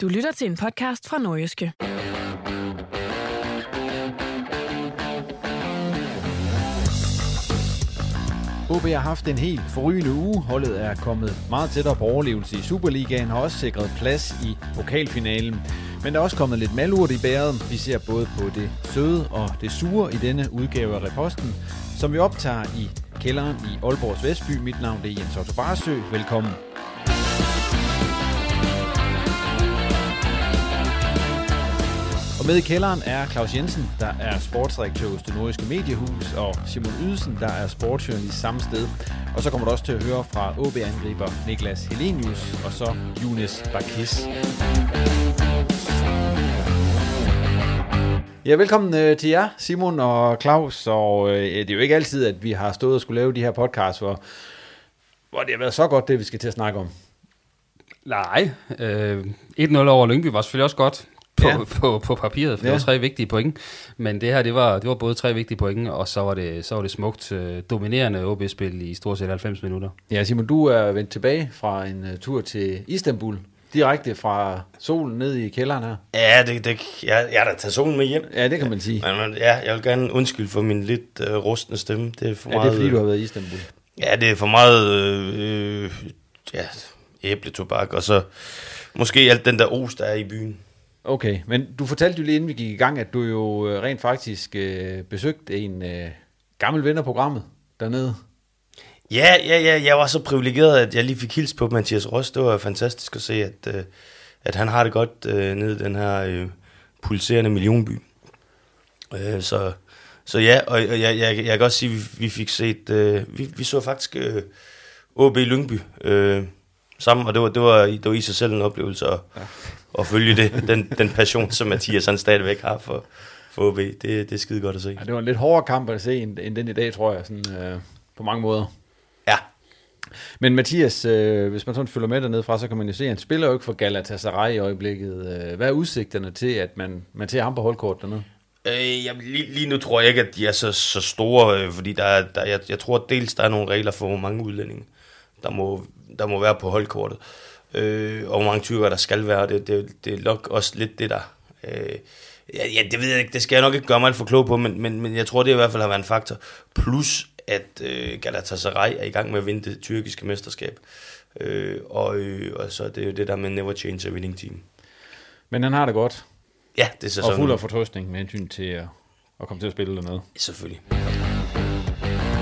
Du lytter til en podcast fra Nordjyske. OB har haft en helt forrygende uge. Holdet er kommet meget tættere på overlevelse i Superligaen, og har også sikret plads i pokalfinalen. Men der er også kommet lidt malurt i bæret. Vi ser både på det søde og det sure i denne udgave af Reposten, som vi optager i kælderen i Aalborgs Vestby. Mit navn er Jens Otto Barsø. Velkommen. Og med i kælderen er Claus Jensen, der er sportsdirektør hos det nordiske mediehus, og Simon Ydelsen, der er sportsjournalist samme sted. Og så kommer du også til at høre fra OB-angriber Niklas Helenius, og så Younes Bakis. Ja, velkommen øh, til jer, Simon og Claus. Og øh, det er jo ikke altid, at vi har stået og skulle lave de her podcasts, hvor, hvor det har været så godt, det vi skal til at snakke om. Nej, øh, 1-0 over Lyngby var selvfølgelig også godt på, Ja. ja. på, på papiret, for ja. Ja. det var tre vigtige point. Men det her, det var, det var både tre vigtige point, og så var det, så var det smukt øh, dominerende OB-spil i stort set 90 minutter. Ja, Simon, du er vendt tilbage fra en uh, tur til Istanbul. Direkte fra solen ned i kælderen her. Ja, det, det, jeg, jeg har da taget solen med hjem. Ja, det kan man sige. Men, men, ja, jeg vil gerne undskylde for min lidt øh, rustne stemme. Det er for Ja, meget, det er fordi, du har været i Istanbul. Ja, det er for meget øh, øh, ja, æbletobak, og så måske alt den der os, der er i byen. Okay, men du fortalte jo lige inden vi gik i gang, at du jo øh, rent faktisk øh, besøgte en øh, gammel ven af programmet dernede. Ja, ja, ja, jeg var så privilegeret, at jeg lige fik hils på Mathias Ross. Det var fantastisk at se, at, øh, at han har det godt øh, nede i den her øh, pulserende millionby. Øh, så, så ja, og og jeg, jeg, jeg kan også sige, at vi, vi fik set, øh, vi, vi så faktisk øh, OB Lyngby øh, sammen, og det var, det, var, det var i sig selv en oplevelse at, ja. at følge det, den, den passion, som Mathias han stadigvæk har for, for OB. Det, det er skide godt at se. Ja, det var en lidt hårdere kamp at se, end, end den i dag, tror jeg, sådan, øh, på mange måder. Ja. Men Mathias, øh, hvis man sådan følger med dernede fra, så kan man jo se, at han spiller jo ikke for Galatasaray i øjeblikket. Øh, hvad er udsigterne til, at man, man ser ham på holdkort dernede? Øh, jamen, lige, lige nu tror jeg ikke, at de er så, så store, øh, fordi der er, der, jeg, jeg tror at dels, der er nogle regler for, hvor mange udlændinge, der må, der må være på holdkortet, øh, og hvor mange tykker, der skal være. Det, det, det er nok også lidt det, der... Øh, ja, ja, det ved jeg ikke, det skal jeg nok ikke gøre mig alt for klog på, men, men, men jeg tror, det i hvert fald har været en faktor. Plus, at øh, Galatasaray er i gang med at vinde det tyrkiske mesterskab. Øh, og, øh, og så er det jo det der med never change a winning team. Men han har det godt. Ja, det er så Og fuld af fortrøstning med hensyn til at, at komme til at spille dernede. Selvfølgelig.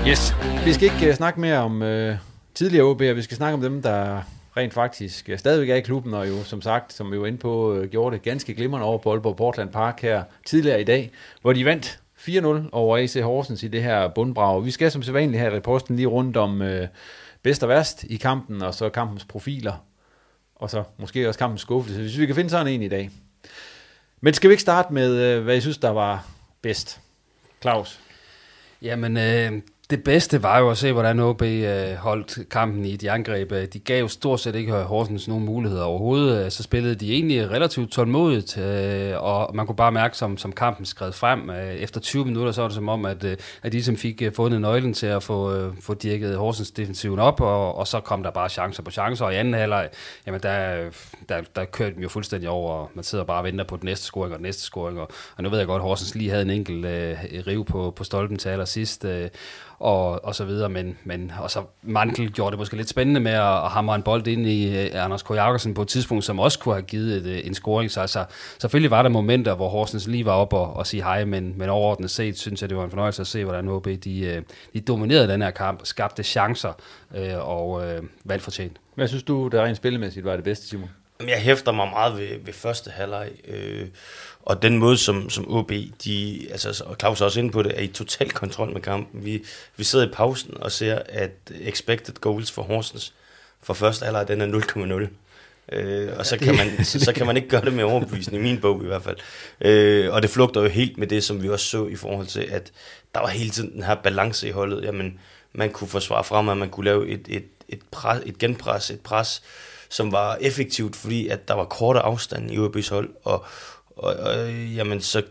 Yes. Vi skal ikke uh, snakke mere om uh, tidligere OB'er. Vi skal snakke om dem, der rent faktisk stadigvæk er i klubben, og jo som sagt, som vi var inde på, øh, gjorde det ganske glimrende over på Aalborg Portland Park her tidligere i dag, hvor de vandt 4-0 over AC Horsens i det her bundbrag. Vi skal som sædvanligt have reposten lige rundt om øh, bedst og værst i kampen, og så kampens profiler, og så måske også kampens skuffelse, hvis vi kan finde sådan en i dag. Men skal vi ikke starte med, øh, hvad jeg synes, der var bedst? Claus? Jamen, øh, det bedste var jo at se, hvordan OB øh, holdt kampen i de angreb. Øh, de gav stort set ikke øh, Horsens nogen muligheder overhovedet. Øh, så spillede de egentlig relativt tålmodigt, øh, og man kunne bare mærke, som, som kampen skred frem. Øh, efter 20 minutter, så var det som om, at, øh, at de som fik øh, fundet nøglen til at få, øh, få dirket Horsens defensiven op, og, og så kom der bare chancer på chancer. Og i anden halvleg, jamen der, der, der kørte de jo fuldstændig over, og man sidder bare og venter på den næste scoring og den næste scoring. Og, og nu ved jeg godt, at Horsens lige havde en enkelt øh, riv på, på stolpen til allersidst. Øh, og, og så videre, men, men og så Mantel gjorde det måske lidt spændende med at, at hamre en bold ind i uh, Anders K. Jakobsen på et tidspunkt, som også kunne have givet et, uh, en scoring. Så altså, selvfølgelig var der momenter, hvor Horsens lige var op og, og sige hej, men, men overordnet set synes jeg, det var en fornøjelse at se, hvordan OB de, uh, de dominerede den her kamp, skabte chancer uh, og uh, valgt fortjent. Hvad synes du, der rent spillemæssigt var det bedste, Simon? Jeg hæfter mig meget ved, ved første halvleg. Øh, og den måde, som, som OB, de, altså, og Claus er også inde på det, er i total kontrol med kampen. Vi, vi sidder i pausen og ser, at expected goals for Horsens for første halvleg, den er 0,0. Øh, og så kan, man, så, så kan man ikke gøre det med overbevisning, i min bog i hvert fald. Øh, og det flugter jo helt med det, som vi også så i forhold til, at der var hele tiden den her balance i holdet. Jamen, man kunne forsvare frem, at man kunne lave et, et, et, pres, et genpres, et pres, som var effektivt, fordi at der var korte afstand i UAB's hold, og, og, og jamen, så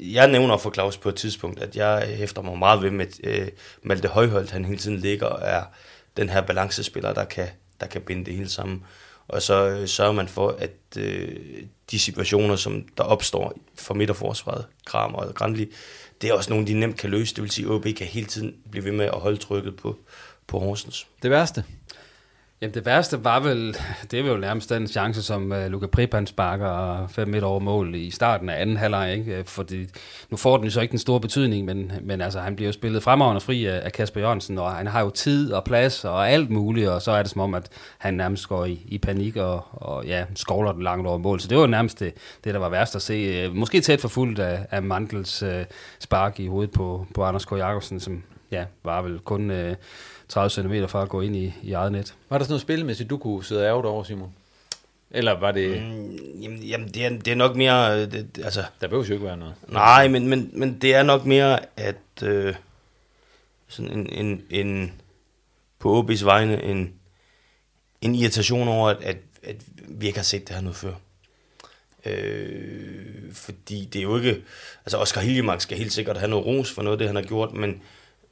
jeg nævner for Claus på et tidspunkt, at jeg hæfter mig meget ved med øh, Malte Højholdt, han hele tiden ligger og er den her balancespiller, der kan, der kan binde det hele sammen. Og så øh, sørger man for, at øh, de situationer, som der opstår for midterforsvaret, Kram og Grandli, det er også nogle, de nemt kan løse. Det vil sige, at OB kan hele tiden blive ved med at holde trykket på, på Horsens. Det værste? Jamen det værste var vel, det er jo nærmest den chance, som uh, Luka Pripan sparker øh, 5 meter over mål i starten af anden halvleg, ikke? Øh, fordi nu får den jo så ikke den store betydning, men, men altså, han bliver jo spillet fremragende fri af, af Kasper Jørgensen, og han har jo tid og plads og alt muligt, og så er det som om, at han nærmest går i, i panik og, og ja, skovler den langt over mål. Så det var nærmest det, det der var værst at se. Måske tæt forfulgt af, af Mandels uh, spark i hovedet på, på Anders K. Jacobsen, som ja, var vel kun... Uh, 30 cm fra at gå ind i, i eget net. Var der sådan noget spilmæssigt, du kunne sidde ærget over, Simon? Eller var det... Mm, jamen, jamen det, er, det er nok mere... Øh, det, altså, der behøver jo ikke være noget. Nej, men, men, men det er nok mere, at øh, sådan en, en, en, på OB's vegne en, en irritation over, at, at, at vi ikke har set det her noget før. Øh, fordi det er jo ikke... Altså, Oscar Hiljemark skal helt sikkert have noget ros for noget af det, han har gjort, men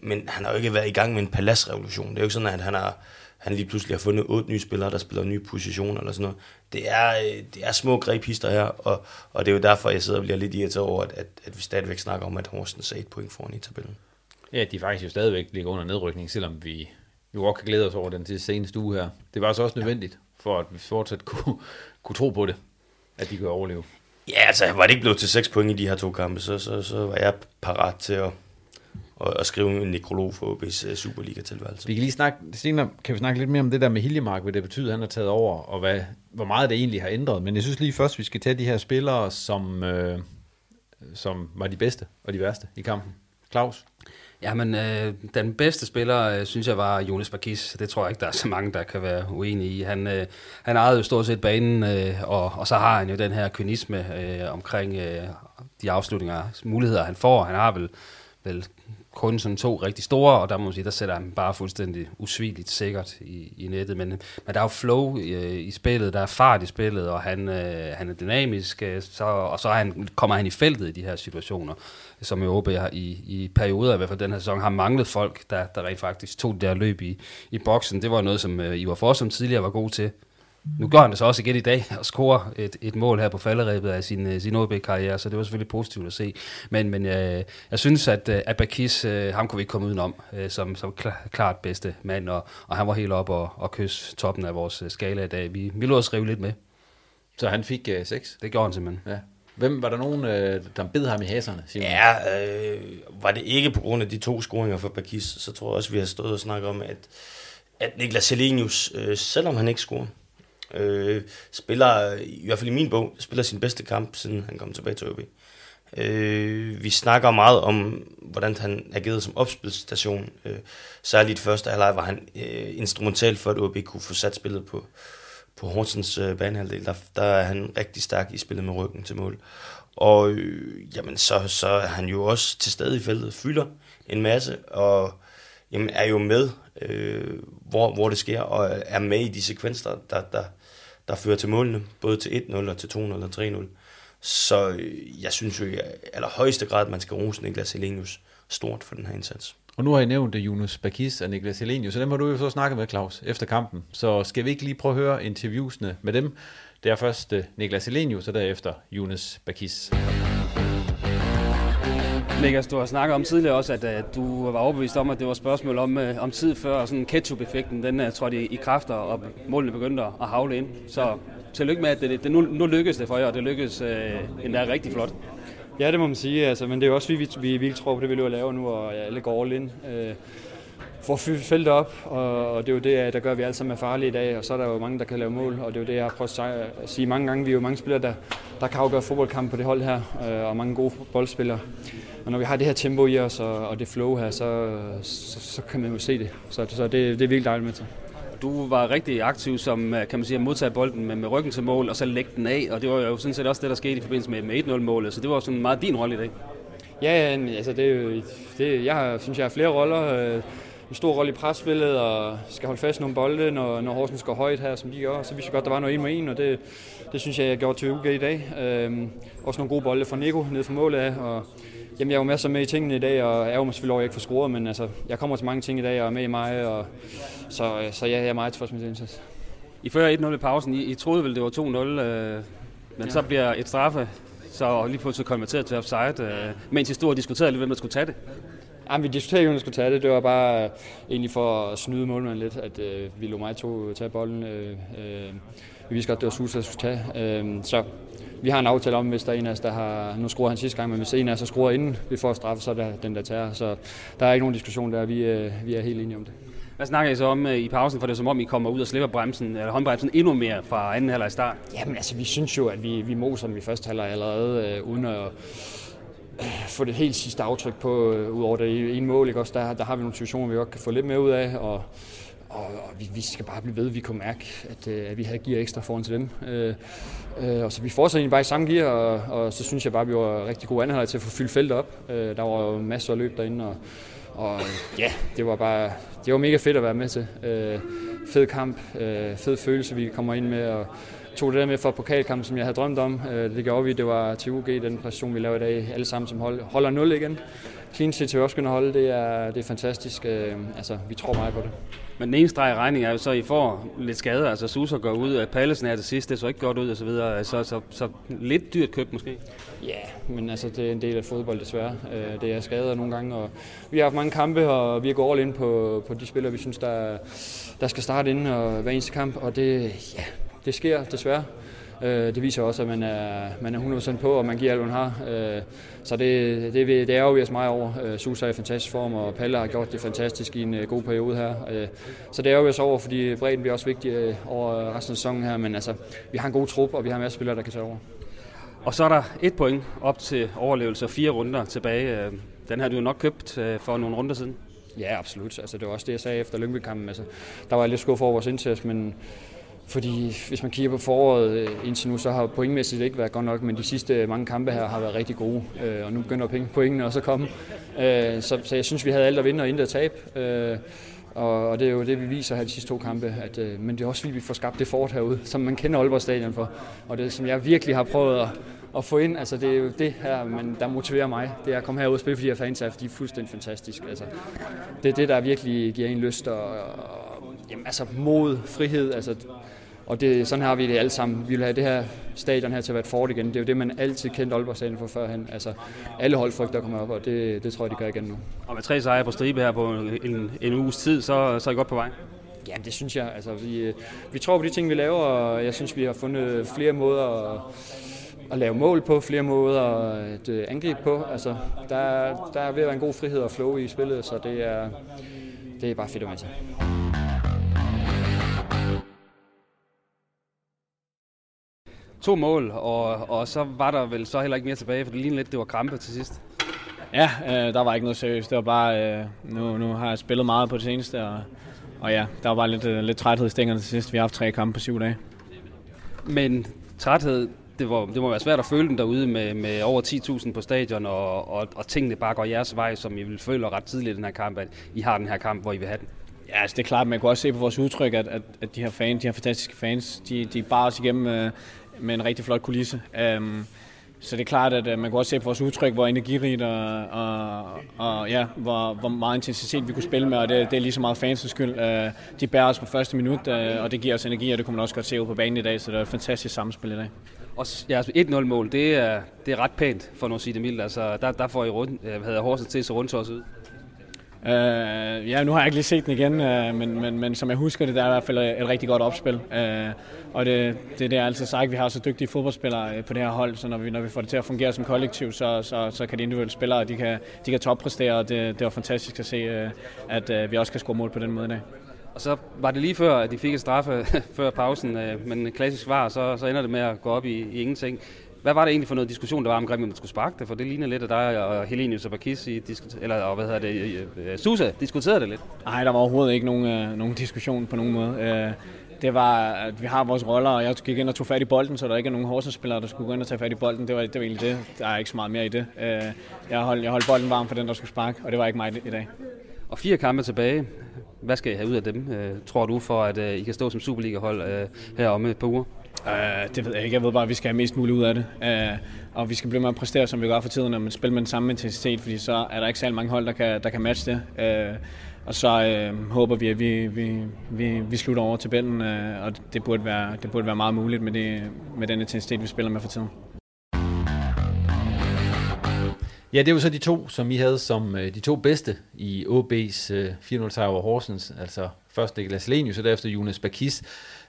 men han har jo ikke været i gang med en paladsrevolution. Det er jo ikke sådan, at han har, han lige pludselig har fundet otte nye spillere, der spiller nye positioner eller sådan noget. Det er, øh, det er små grebhister her, og, og det er jo derfor, jeg sidder og bliver lidt irriteret over, at, at, at vi stadigvæk snakker om, at Horsens er et point foran i tabellen. Ja, de faktisk jo stadigvæk ligger under nedrykning, selvom vi jo også kan glæde os over den til seneste uge her. Det var altså også nødvendigt, for at vi fortsat kunne, kunne tro på det, at de kunne overleve. Ja, altså var det ikke blevet til 6 point i de her to kampe, så, så, så var jeg parat til at, og, og skrive en nekrolog for OB's uh, Superliga-tilværelse. Vi kan lige snakke, senere kan vi snakke lidt mere om det der med Hiljemark, hvad det betyder, at han har taget over, og hvad, hvor meget det egentlig har ændret. Men jeg synes lige først, vi skal tage de her spillere, som, øh, som var de bedste og de værste i kampen. Claus? Jamen, øh, den bedste spiller, øh, synes jeg, var Jonas Bakis. Det tror jeg ikke, der er så mange, der kan være uenige i. Han, øh, han ejede jo stort set banen, øh, og, og så har han jo den her kynisme øh, omkring øh, de afslutninger, muligheder, han får. Han har vel, vel kun sådan to rigtig store, og der må man sige, der sætter han bare fuldstændig usvigeligt sikkert i, i nettet. Men, men der er jo flow i, i spillet, der er fart i spillet, og han, øh, han er dynamisk, øh, så, og så han, kommer han i feltet i de her situationer, som jo OB har i, i perioder, i hvert fald den her sæson, har manglet folk, der, der rent faktisk tog det der løb i, i boksen. Det var noget, som øh, Ivar Forsum tidligere var god til. Nu gør han det så også igen i dag, og scorer et, et mål her på falderæbet af sin, øh, sin OB-karriere, så det var selvfølgelig positivt at se. Men, men øh, jeg synes, at øh, Abakis, øh, ham kunne vi ikke komme udenom, øh, som, som klar, klart bedste mand, og, og han var helt op og, og kysse toppen af vores skala i dag. Vi, vi lå os rive lidt med. Så han fik øh, 6? Det gjorde han simpelthen. Ja. Hvem var der nogen, øh, der bed ham i haserne? Simon? Ja, øh, var det ikke på grund af de to scoringer for Bakis, så tror jeg også, vi har stået og snakket om, at, at Niklas Selenius, øh, selvom han ikke scorer, Øh, spiller, i hvert fald i min bog, spiller sin bedste kamp, siden han kom tilbage til OB. Øh, vi snakker meget om, hvordan han agerede som opspilstation. Øh, særligt første halvleg var han øh, instrumental for, at OB kunne få sat spillet på, på Horsens øh, banehalvdel. Der, der er han rigtig stærk i spillet med ryggen til mål. Og øh, jamen, så, så er han jo også til stede i feltet, fylder en masse, og jamen, er jo med, øh, hvor, hvor det sker, og er med i de sekvenser, der, der, der fører til målene, både til 1-0 og til 2-0 og 3-0. Så øh, jeg synes jo i allerhøjeste grad, at man skal rose Niklas Helenius stort for den her indsats. Og nu har I nævnt Jonas Bakis og Niklas Helenius, så dem har du jo så snakket med, Claus, efter kampen. Så skal vi ikke lige prøve at høre interviewsene med dem? Det er først øh, Niklas Helenius, og derefter Jonas Bakis. Niklas, du har snakket om tidligere også, at uh, du var overbevist om, at det var et spørgsmål om, uh, om tid før sådan ketchup-effekten, den uh, trådte i, i kræfter, og målene begyndte at havle ind. Så tillykke med, at det, det, nu, nu lykkedes det for jer, og det lykkedes uh, endda rigtig flot. Ja, det må man sige, altså, men det er jo også, vi, vi, vi virkelig tror på det, vi løber lave nu, og ja, alle går all in. Uh, for at fylde feltet op, og det er jo det, der gør, at vi alle sammen er farlige i dag, og så er der jo mange, der kan lave mål, og det er jo det, jeg har prøvet at sige mange gange. Vi er jo mange spillere, der, der kan afgøre fodboldkamp på det hold her, og mange gode boldspillere. Og når vi har det her tempo i os, og, og det flow her, så, så, så kan man jo se det. Så, så det, det er virkelig dejligt med til. Du var rigtig aktiv som, kan man sige, at modtage bolden med, med ryggen til mål, og så lægge den af, og det var jo sådan set også det, der skete i forbindelse med, med 1-0-målet, så det var sådan meget din rolle i dag. Ja, altså det det, jeg har, synes, jeg har flere roller. En stor rolle i presspillet, og skal holde fast nogle bolde, når, når Horsens går højt her, som de gør. Så vi godt, der var noget en mod en, og det, det synes jeg, jeg gjorde til UG i dag. Øhm, også nogle gode bolde fra Nico ned fra målet af, og Jamen, jeg er jo masser med i tingene i dag, og er jo selvfølgelig over, at jeg ikke får scoret, men altså, jeg kommer til mange ting i dag, og er med i mig, og, så, så ja, jeg er meget tilfreds med det indsats. I fører 1-0 i pausen. I, I troede vel, det var 2-0, øh, men ja. så bliver et straffe så lige pludselig konverteret til offside, øh, mens I stod og diskuterede lidt, hvem der skulle tage det. Jamen, vi diskuterede hvem der skulle tage det. Det var bare øh, egentlig for at snyde målmanden lidt, at øh, vi lå mig to tage bolden. Øh, øh, vi vidste godt, det var Susa, der skulle tage. Øh, så vi har en aftale om, hvis der er en af os, der har... Nu skruer han sidste gang, men hvis en af os har skruer inden vi får straffe, så er det den, der tager. Så der er ikke nogen diskussion der. Vi, øh, vi er helt enige om det. Hvad snakker I så om øh, i pausen, for det er som om, I kommer ud og slipper bremsen, eller håndbremsen endnu mere fra anden halvleg start? Jamen altså, vi synes jo, at vi, vi moser den i første halvleg allerede, øh, uden at øh, få det helt sidste aftryk på, øh, ud over det ene mål. Ikke? Også der, der har vi nogle situationer, vi godt kan få lidt mere ud af, og, og, og vi, vi skal bare blive ved, vi kunne mærke, at, øh, at vi havde gear ekstra foran til dem. Øh, øh, og så vi fortsatte egentlig bare i samme gear, og, og så synes jeg bare, at vi var rigtig gode anholder til at få fyldt feltet op. Øh, der var jo masser af løb derinde, og, og ja, det var bare det var mega fedt at være med til. Øh, fed kamp, øh, fed følelse, vi kommer ind med, og tog det der med for pokalkampen, som jeg havde drømt om. Øh, det gjorde vi, det var til UG, den præstation, vi lavede i dag, alle sammen som hold. Holder 0 igen. Clean set til vi også kunne holde, det er, det er fantastisk. Øh, altså, vi tror meget på det. Men den ene streg regning er jo så, at I får lidt skade. Altså Suser går ud, at Pallesen er til sidst, det så ikke godt ud og så videre. Så, så, så lidt dyrt købt måske. Ja, men altså det er en del af fodbold desværre. Øh, det er skader nogle gange, og vi har haft mange kampe, og vi har gået all ind på, på de spillere, vi synes, der, der skal starte inden og hver eneste kamp. Og det, ja, det sker desværre. Øh, det viser også, at man er, man er 100% på, og man giver alt, hvad man har. Øh, så det, det, det er jo meget over. Øh, Susa er i fantastisk form, og Palle har gjort det fantastisk i en god periode her. Så det er jo over, fordi bredden bliver også vigtig over resten af sæsonen her. Men altså, vi har en god trup, og vi har en masse spillere, der kan tage over. Og så er der et point op til overlevelse og fire runder tilbage. Den har du nok købt for nogle runder siden. Ja, absolut. Altså, det var også det, jeg sagde efter Lyngby-kampen. Altså, der var jeg lidt skuffet over vores indsats, men fordi hvis man kigger på foråret øh, indtil nu, så har pointmæssigt ikke været godt nok, men de sidste mange kampe her har været rigtig gode, øh, og nu begynder pointene også at komme. Øh, så, så jeg synes, vi havde alt at vinde og intet at tabe. Og, og det er jo det, vi viser her de sidste to kampe. At, men det er også fordi, vi får skabt det fort herude, som man kender Aalborg Stadion for. Og det, som jeg virkelig har prøvet at, at få ind, altså det er jo det her, men der motiverer mig. Det er at komme herud og spille for de her fans, for de er fuldstændig fantastiske. Altså, det er det, der virkelig giver en lyst og, og jamen, altså mod, frihed. Altså, og det, sådan har vi det alle sammen. Vi vil have det her stadion her til at være et fort igen. Det er jo det, man altid kendte Aalborg Stadion for førhen. Altså, alle hold frygter at komme op, og det, det tror jeg, de gør igen nu. Og med tre sejre på stribe her på en, en uges tid, så, så er I godt på vej? Ja, det synes jeg. Altså, vi, vi tror på de ting, vi laver, og jeg synes, vi har fundet flere måder at, at lave mål på, flere måder at øh, angribe på. Altså, der, der er ved at være en god frihed og flow i spillet, så det er, det er bare fedt at være til. To mål, og, og så var der vel så heller ikke mere tilbage, for det lignede lidt, det var krampe til sidst. Ja, øh, der var ikke noget seriøst. Det var bare, øh, nu, nu har jeg spillet meget på det seneste, og, og ja, der var bare lidt, øh, lidt træthed i stængerne til sidst. Vi har haft tre kampe på syv dage. Men træthed, det, var, det må være svært at føle den derude med, med over 10.000 på stadion, og, og, og tingene bare går jeres vej, som I vil føle ret tidligt i den her kamp, at I har den her kamp, hvor I vil have den. Ja, altså det er klart, man kan også se på vores udtryk, at, at, at de her fans, de her fantastiske fans, de, de bare os igennem øh, med en rigtig flot kulisse. Um, så det er klart, at øh, man kan også se på vores udtryk, hvor energirigt og, og, og ja, hvor, hvor meget intensitet vi kunne spille med, og det, det er lige så meget fansens skyld. Øh, de bærer os på første minut, øh, og det giver os energi, og det kunne man også godt se ud på banen i dag, så det er et fantastisk samspil i dag. Og ja, altså, 1-0-mål, det er, det er ret pænt, for nu at sige det mildt. Altså, der, der får I rundt, havde hedder Horsens til så rundt os ud. Uh, ja, nu har jeg ikke lige set den igen, uh, men, men, men som jeg husker det, der er i hvert fald øh, et rigtig godt opspil. Uh, og det, det er det, jeg altid sagt, vi har så dygtige fodboldspillere på det her hold, så når vi, når vi får det til at fungere som kollektiv, så, så, så kan de individuelle spillere, de kan, de kan toppræstere, og det, det var fantastisk at se, uh, at uh, vi også kan score mål på den måde i dag. Og så var det lige før, at de fik et straffe før pausen, men klassisk var, så, så ender det med at gå op i, i ingenting. Hvad var det egentlig for noget diskussion, der var omkring, om man skulle sparke det? For det ligner lidt, at dig og Helenius og Bakis, eller og hvad hedder det, Susa, diskuterede det lidt. Nej, der var overhovedet ikke nogen, øh, nogen diskussion på nogen måde. Øh, det var, at vi har vores roller, og jeg gik ind og tog fat i bolden, så der ikke er nogen Horsens-spillere, der skulle gå ind og tage fat i bolden. Det var, det var egentlig det. Der er ikke så meget mere i det. Øh, jeg, holdt, jeg holdt bolden varm for den, der skulle sparke, og det var ikke mig i dag. Og fire kampe tilbage. Hvad skal I have ud af dem, tror du, for at I kan stå som Superliga-hold her om et par uger? Uh, det ved jeg ikke. Jeg ved bare, at vi skal have mest muligt ud af det. Uh, og vi skal blive med at præstere, som vi gør for tiden, når man spiller med den samme intensitet, fordi så er der ikke særlig mange hold, der kan, der kan matche det. Uh, og så uh, håber vi, at vi, vi, vi, vi slutter over til bænden, uh, og det burde, være, det burde være meget muligt med, det, med den intensitet, vi spiller med for tiden. Ja, det var så de to, som I havde som de to bedste i OB's 4-0 sejr over Horsens, altså først Niklas Lenius og derefter Jonas Bakis.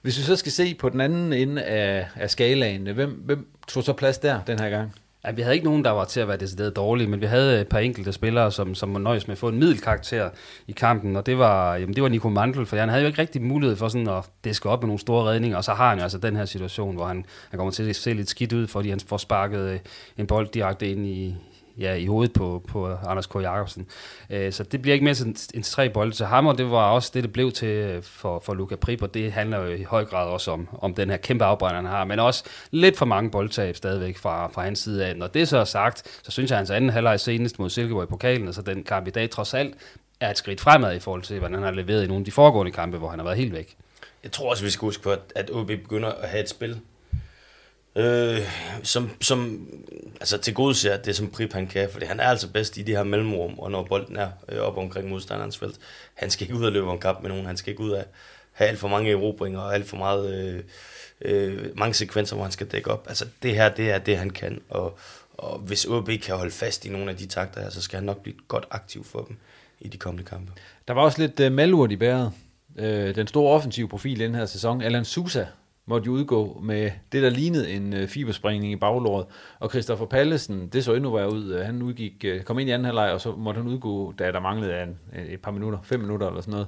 Hvis vi så skal se på den anden ende af, af skalaen, hvem, hvem tog så plads der den her gang? Ja, vi havde ikke nogen, der var til at være decideret dårlige, men vi havde et par enkelte spillere, som, som må nøjes med at få en middelkarakter i kampen, og det var, jamen, det var Nico Mandel, for han havde jo ikke rigtig mulighed for sådan at diske op med nogle store redninger, og så har han jo altså den her situation, hvor han, han kommer til at se lidt skidt ud, fordi han får sparket øh, en bold direkte ind i, ja, i hovedet på, på Anders K. Jacobsen. Øh, så det bliver ikke mere sådan en tre bolde til ham, og det var også det, det blev til for, for Luca Prip, og det handler jo i høj grad også om, om den her kæmpe afbrænder, han har, men også lidt for mange boldtab stadigvæk fra, fra hans side af. Når det så er sagt, så synes jeg, at hans anden halvleg senest mod Silkeborg i pokalen, altså den kamp i dag trods alt, er et skridt fremad i forhold til, hvordan han har leveret i nogle af de foregående kampe, hvor han har været helt væk. Jeg tror også, vi skal huske på, at OB begynder at have et spil, øh, som, som altså til gode ser det, som Prip han kan, fordi han er altså bedst i de her mellemrum, og når bolden er øh, op omkring modstanderens felt. Han skal ikke ud og løbe en kamp med nogen, han skal ikke ud af have alt for mange erobringer og alt for meget, øh, øh, mange sekvenser, hvor han skal dække op. Altså det her, det er det, han kan, og, og hvis OB kan holde fast i nogle af de takter her, så skal han nok blive godt aktiv for dem i de kommende kampe. Der var også lidt uh, malurt i bæret. Uh, den store offensive profil i den her sæson, Alan Sousa, måtte jo udgå med det, der lignede en øh, fibersprængning i baglåret. Og Christoffer Pallesen, det så endnu værre ud. Han udgik, øh, kom ind i anden halvleg, og så måtte han udgå, da der manglede en, et par minutter, fem minutter eller sådan noget,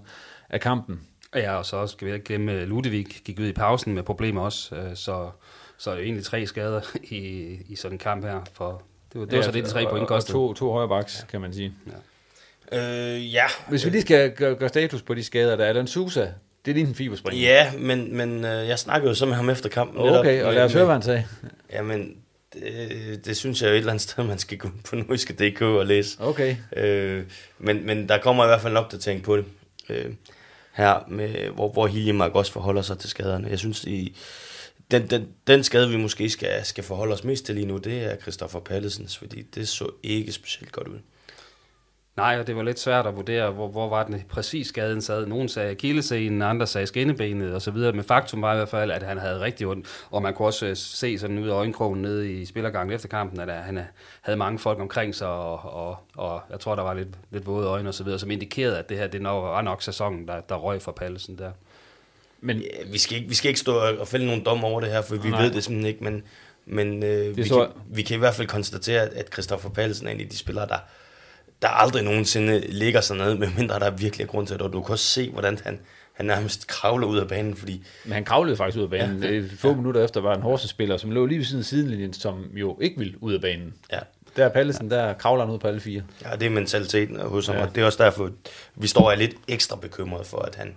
af kampen. Ja, og så skal vi ikke glemme, Ludvig gik ud i pausen med problemer også, øh, så, så er det egentlig tre skader i, i sådan en kamp her. For det var, det var ja, så det, de tre point kostede. To, to højre baks, ja. kan man sige. Ja. Øh, ja. Hvis vi lige skal gøre, gøre status på de skader, der er den Susa, det er din fiberspring. Ja, men, men øh, jeg snakkede jo så med ham efter kampen. Okay, og lad os høre, hvad han sagde. Jamen, det, det synes jeg jo et eller andet sted, man skal gå på norske.dk og læse. Okay. Øh, men, men der kommer i hvert fald en opdatering på det. Øh, her, med, hvor, hvor Hiljemark også forholder sig til skaderne. Jeg synes, i, den, den, den skade, vi måske skal, skal forholde os mest til lige nu, det er Christoffer Pallesens, fordi det så ikke specielt godt ud. Nej, og det var lidt svært at vurdere, hvor, hvor var den præcis skaden sad. Nogen sagde akillescenen, andre sagde skinnebenet og så videre. Men faktum var i hvert fald, at han havde rigtig ondt. Og man kunne også øh, se sådan ud af øjenkrogen nede i spillergangen efter kampen, at han øh, havde mange folk omkring sig, og, og, og jeg tror, der var lidt, lidt våde øjne og så videre, som indikerede, at det her det nok, var nok sæsonen, der, der røg for Pallesen der. Men ja, vi, skal ikke, vi skal ikke stå og fælde nogen dom over det her, for vi Nej. ved det simpelthen ikke, men, men øh, vi, kan, vi kan i hvert fald konstatere, at Christoffer Pallesen er en af de spillere, der der aldrig nogensinde ligger sig ned, medmindre der er virkelig grund til det, og du kan også se, hvordan han, han nærmest kravler ud af banen, fordi... Men han kravlede faktisk ud af banen. Ja, Få ja. minutter efter var en Horsens-spiller, som lå lige ved siden af sidelinjen, som jo ikke ville ud af banen. Ja. Der er Pallesen, der kravler han ud på alle fire. Ja, det er mentaliteten hos ham, ja. og det er også derfor, vi står er lidt ekstra bekymrede for, at han,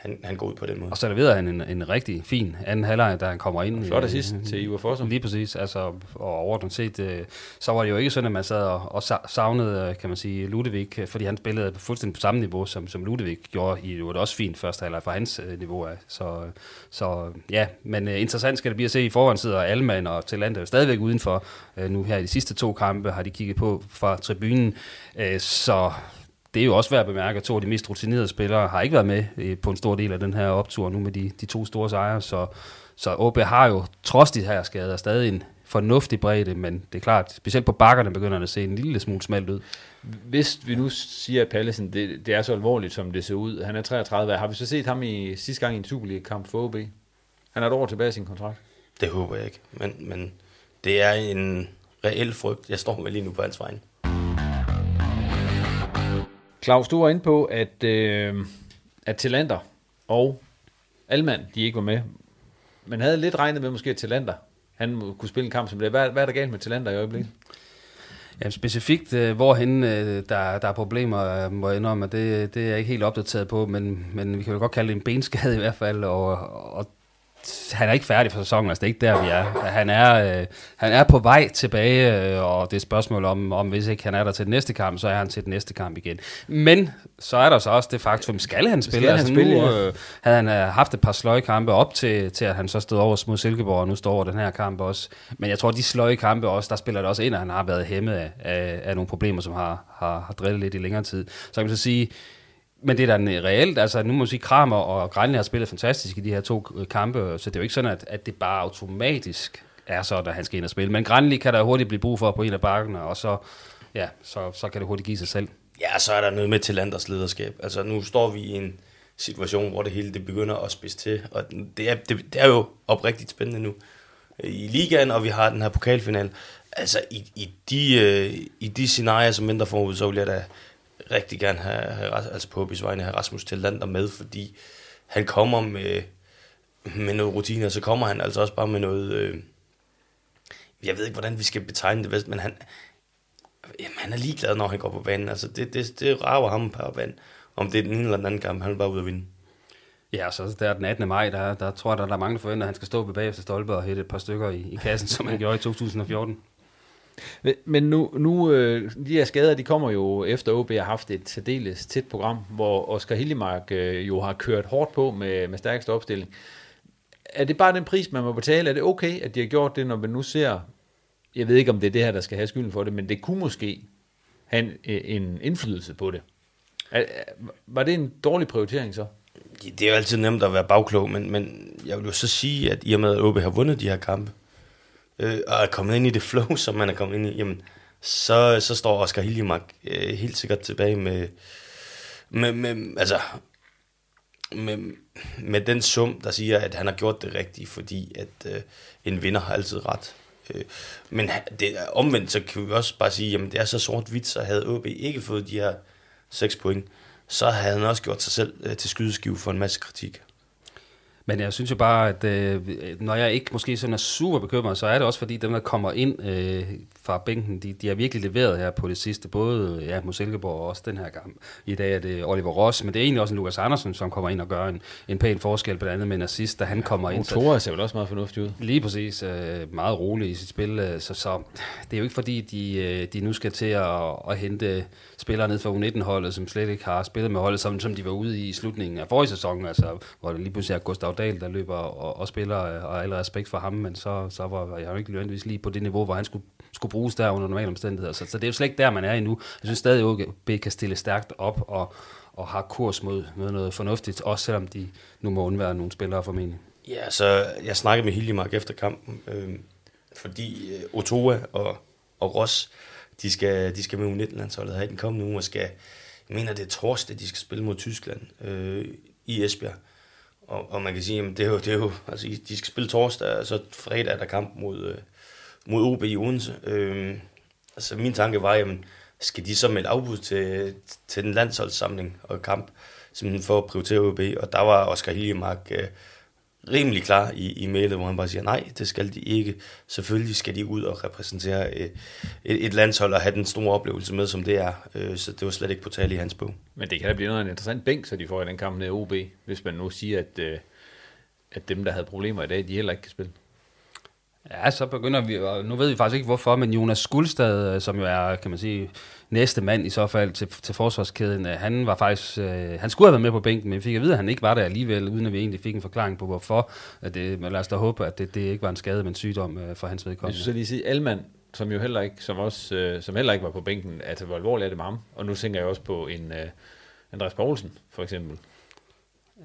han, han går ud på den måde. Og så leverede han en, en rigtig fin anden halvleg, da han kommer ind. Flot assist til Ivar Fossum. Lige præcis. Altså, og overordnet set, øh, så var det jo ikke sådan, at man sad og, og savnede, øh, kan man sige, Ludvig, fordi han spillede fuldstændig på samme niveau, som, som Ludvig gjorde. I, det var det også fint første halvleg fra hans øh, niveau af. Så, så ja, men uh, interessant skal det blive at se. I forhånd sidder Alman og Talent er jo stadigvæk udenfor. Uh, nu her i de sidste to kampe har de kigget på fra tribunen. Uh, så det er jo også værd at bemærke, at to af de mest rutinerede spillere har ikke været med øh, på en stor del af den her optur nu med de, de to store sejre, så, så OB har jo trods de her skader stadig en fornuftig bredde, men det er klart, specielt på bakkerne begynder det at se en lille smule smalt ud. Hvis vi nu siger, at Pallesen, det, det er så alvorligt, som det ser ud, han er 33, har vi så set ham i sidste gang i en Superliga-kamp for OB? Han er et år tilbage i sin kontrakt. Det håber jeg ikke, men, men det er en reel frygt. Jeg står med lige nu på hans vegne. Claus, du var inde på, at, øh, at Talander og Alman, de ikke var med. Man havde lidt regnet med måske, at Talander, han kunne spille en kamp som det. Hvad, hvad er der galt med Talander i øjeblikket? Jamen specifikt, øh, hvorhen øh, der, der er problemer, øh, må jeg indrømme, det, det er jeg ikke helt opdateret på, men, men vi kan jo godt kalde det en benskade i hvert fald, og, og han er ikke færdig for sæsonen, altså det er ikke der, vi er. Han er, øh, han er på vej tilbage, øh, og det er et spørgsmål om, om, hvis ikke han er der til den næste kamp, så er han til den næste kamp igen. Men så er der så også det faktum, skal han spille? Skal han altså, spille, nu ja. øh, havde han øh, haft et par sløjkampe op til, til, at han så stod over mod Silkeborg, og nu står over den her kamp også. Men jeg tror, de sløjkampe også, der spiller det også ind, at han har været hæmmet af, af, af nogle problemer, som har, har, har drillet lidt i længere tid. Så kan man så sige, men det er da øh, reelt, altså nu må man sige, Kramer og Grænle har spillet fantastisk i de her to øh, kampe, øh, så det er jo ikke sådan, at, at det bare automatisk er så, at han skal ind og spille. Men Grænle kan der hurtigt blive brug for på en af bakkerne, og så, ja, så, så kan det hurtigt give sig selv. Ja, så er der noget med til Landers lederskab. Altså nu står vi i en situation, hvor det hele det begynder at spidse til, og det er, det, det er jo oprigtigt spændende nu i ligaen, og vi har den her pokalfinal. Altså i, i, de, øh, i de scenarier, som mindre forud, så vil jeg da rigtig gerne have, have altså på HB's vegne have Rasmus Tillander med, fordi han kommer med, med noget rutine, og så kommer han altså også bare med noget, øh, jeg ved ikke, hvordan vi skal betegne det, men han, jamen, han er ligeglad, når han går på banen. Altså, det, det, det rager ham på banen. Om det er den ene eller den anden kamp, han vil bare ud at vinde. Ja, så der den 18. maj, der, der tror jeg, der, der er mange, der forventer, at han skal stå på bagefter stolpe og hætte et par stykker i, i kassen, som han gjorde i 2014. Men nu, nu øh, de her skader, de kommer jo efter OB har haft et særdeles tæt program, hvor Oscar Hillemark øh, jo har kørt hårdt på med, med stærkeste opstilling. Er det bare den pris, man må betale? Er det okay, at de har gjort det, når man nu ser, jeg ved ikke, om det er det her, der skal have skylden for det, men det kunne måske have en, øh, en indflydelse på det. Er, var det en dårlig prioritering så? Det er jo altid nemt at være bagklog, men, men jeg vil jo så sige, at i og med, at OB har vundet de her kampe, øh, og er kommet ind i det flow, som man er kommet ind i, jamen, så, så står Oscar Hiljemark øh, helt sikkert tilbage med, med, med, altså, med, med den sum, der siger, at han har gjort det rigtigt, fordi at øh, en vinder har altid ret. Øh, men det, omvendt, så kan vi også bare sige, at det er så sort-hvidt, så havde OB ikke fået de her 6 point, så havde han også gjort sig selv øh, til skydeskive for en masse kritik. Men jeg synes jo bare, at øh, når jeg ikke måske sådan er super bekymret, så er det også fordi dem, der kommer ind øh, fra bænken, de, de har virkelig leveret her på det sidste. Både ja, mod Silkeborg og også den her gang. I dag er det Oliver Ross, men det er egentlig også en Lukas Andersen, som kommer ind og gør en, en pæn forskel, blandt andet med en assist, da han kommer ind. Motorer ser vel også meget fornuftigt ud. Lige præcis. Øh, meget rolig i sit spil. Øh, så, så det er jo ikke fordi, de, øh, de nu skal til at, at hente spillere ned fra U19-holdet, som slet ikke har spillet med holdet, som, som de var ude i i slutningen af forrige sæson, altså, hvor det lige pludselig er Gustav Dahl, der løber og, og spiller, og alle respekt for ham, men så, så var jeg jo ikke nødvendigvis lige på det niveau, hvor han skulle, skulle bruges der under normale omstændigheder. Så, så det er jo slet ikke der, man er endnu. Jeg synes stadig, at OB kan stille stærkt op og, og har kurs mod, mod noget fornuftigt, også selvom de nu må undvære nogle spillere formentlig. Ja, så jeg snakkede med Hiljemark efter kampen, øh, fordi øh, Otoa og, og Ross, de skal, de skal med U19-landsholdet her i den kommende uge, og skal, jeg mener, det er torsdag, de skal spille mod Tyskland øh, i Esbjerg. Og, og man kan sige, at det er jo, det er jo, altså, de skal spille torsdag, og så fredag er der kamp mod, øh, mod OB i Odense. Øh, altså min tanke var, jamen, skal de så melde afbud til, til den landsholdssamling og kamp, simpelthen for at prioritere OB, og der var Oscar Hiljemark øh, rimelig klar i, i mailet, hvor han bare siger, nej, det skal de ikke. Selvfølgelig skal de ud og repræsentere øh, et, et landshold og have den store oplevelse med, som det er. Øh, så det var slet ikke på tale i hans bog. Men det kan da blive noget af en interessant bænk, så de får i den kamp ned OB, hvis man nu siger, at, øh, at dem, der havde problemer i dag, de heller ikke kan spille. Ja, så begynder vi, og nu ved vi faktisk ikke hvorfor, men Jonas Skuldstad, øh, som jo er, kan man sige, næste mand i så fald til, til forsvarskæden, øh, han var faktisk, øh, han skulle have været med på bænken, men vi fik at vide, at han ikke var der alligevel, uden at vi egentlig fik en forklaring på hvorfor. At det, men lad os da håbe, at det, det ikke var en skade, men sygdom øh, for hans vedkommende. Jeg synes lige sige, Alman, som jo heller ikke, som også, øh, som heller ikke var på bænken, altså hvor alvorligt er det med ham? Og nu tænker jeg også på en øh, Andreas Poulsen, for eksempel.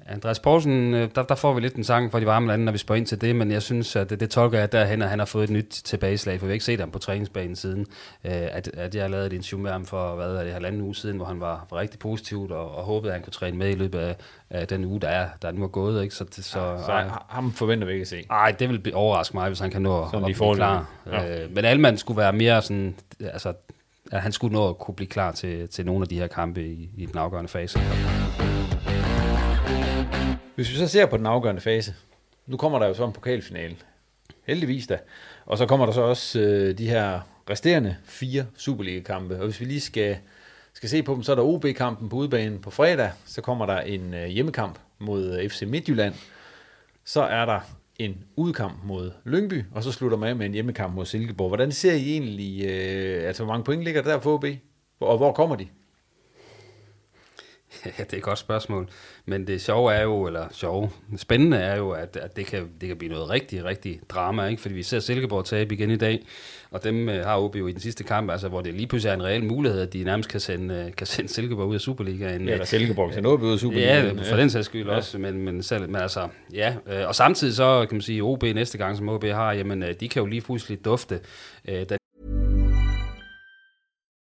Andreas Poulsen, øh, der, der får vi lidt en sang for de varme lande, når vi spørger ind til det, men jeg synes, at det, det tolker jeg derhen, at han har fået et nyt tilbageslag, for vi har ikke set ham på træningsbanen siden, øh, at, at jeg har lavet et interview med ham for, hvad er det, halvanden uge siden, hvor han var, var rigtig positivt og, og håbede, at han kunne træne med i løbet af, af den uge, der er, der nu er gået. Ikke? Så, det, så, ja, så ej, ham forventer vi ikke at se. Nej, det vil overraske mig, hvis han kan nå sådan at blive klar. Ja. Øh, men Alman skulle være mere sådan, altså, at han skulle nå at kunne blive klar til, til nogle af de her kampe i, i den afgørende fase. Hvis vi så ser på den afgørende fase, nu kommer der jo så en pokalfinale. Heldigvis da. Og så kommer der så også øh, de her resterende fire Superliga-kampe. Og hvis vi lige skal, skal se på dem, så er der OB-kampen på udbanen på fredag. Så kommer der en øh, hjemmekamp mod øh, FC Midtjylland. Så er der en udkamp mod Lyngby, og så slutter man af med en hjemmekamp mod Silkeborg. Hvordan ser I egentlig, øh, altså hvor mange point ligger der for OB? Og hvor kommer de? Ja, det er et godt spørgsmål. Men det sjove er jo, eller sjove, spændende er jo, at, at det, kan, det kan blive noget rigtig, rigtig drama, ikke? fordi vi ser Silkeborg tabe igen i dag, og dem øh, har OB jo i den sidste kamp, altså, hvor det lige pludselig er en reel mulighed, at de nærmest kan sende, øh, kan sende Silkeborg ud af Superligaen. Ja, eller Silkeborg kan OB ud af Superligaen. Ja, for den sags skyld ja. også, men, men, selv, men altså, ja, øh, og samtidig så kan man sige, OB næste gang, som OB har, jamen, de kan jo lige pludselig dufte den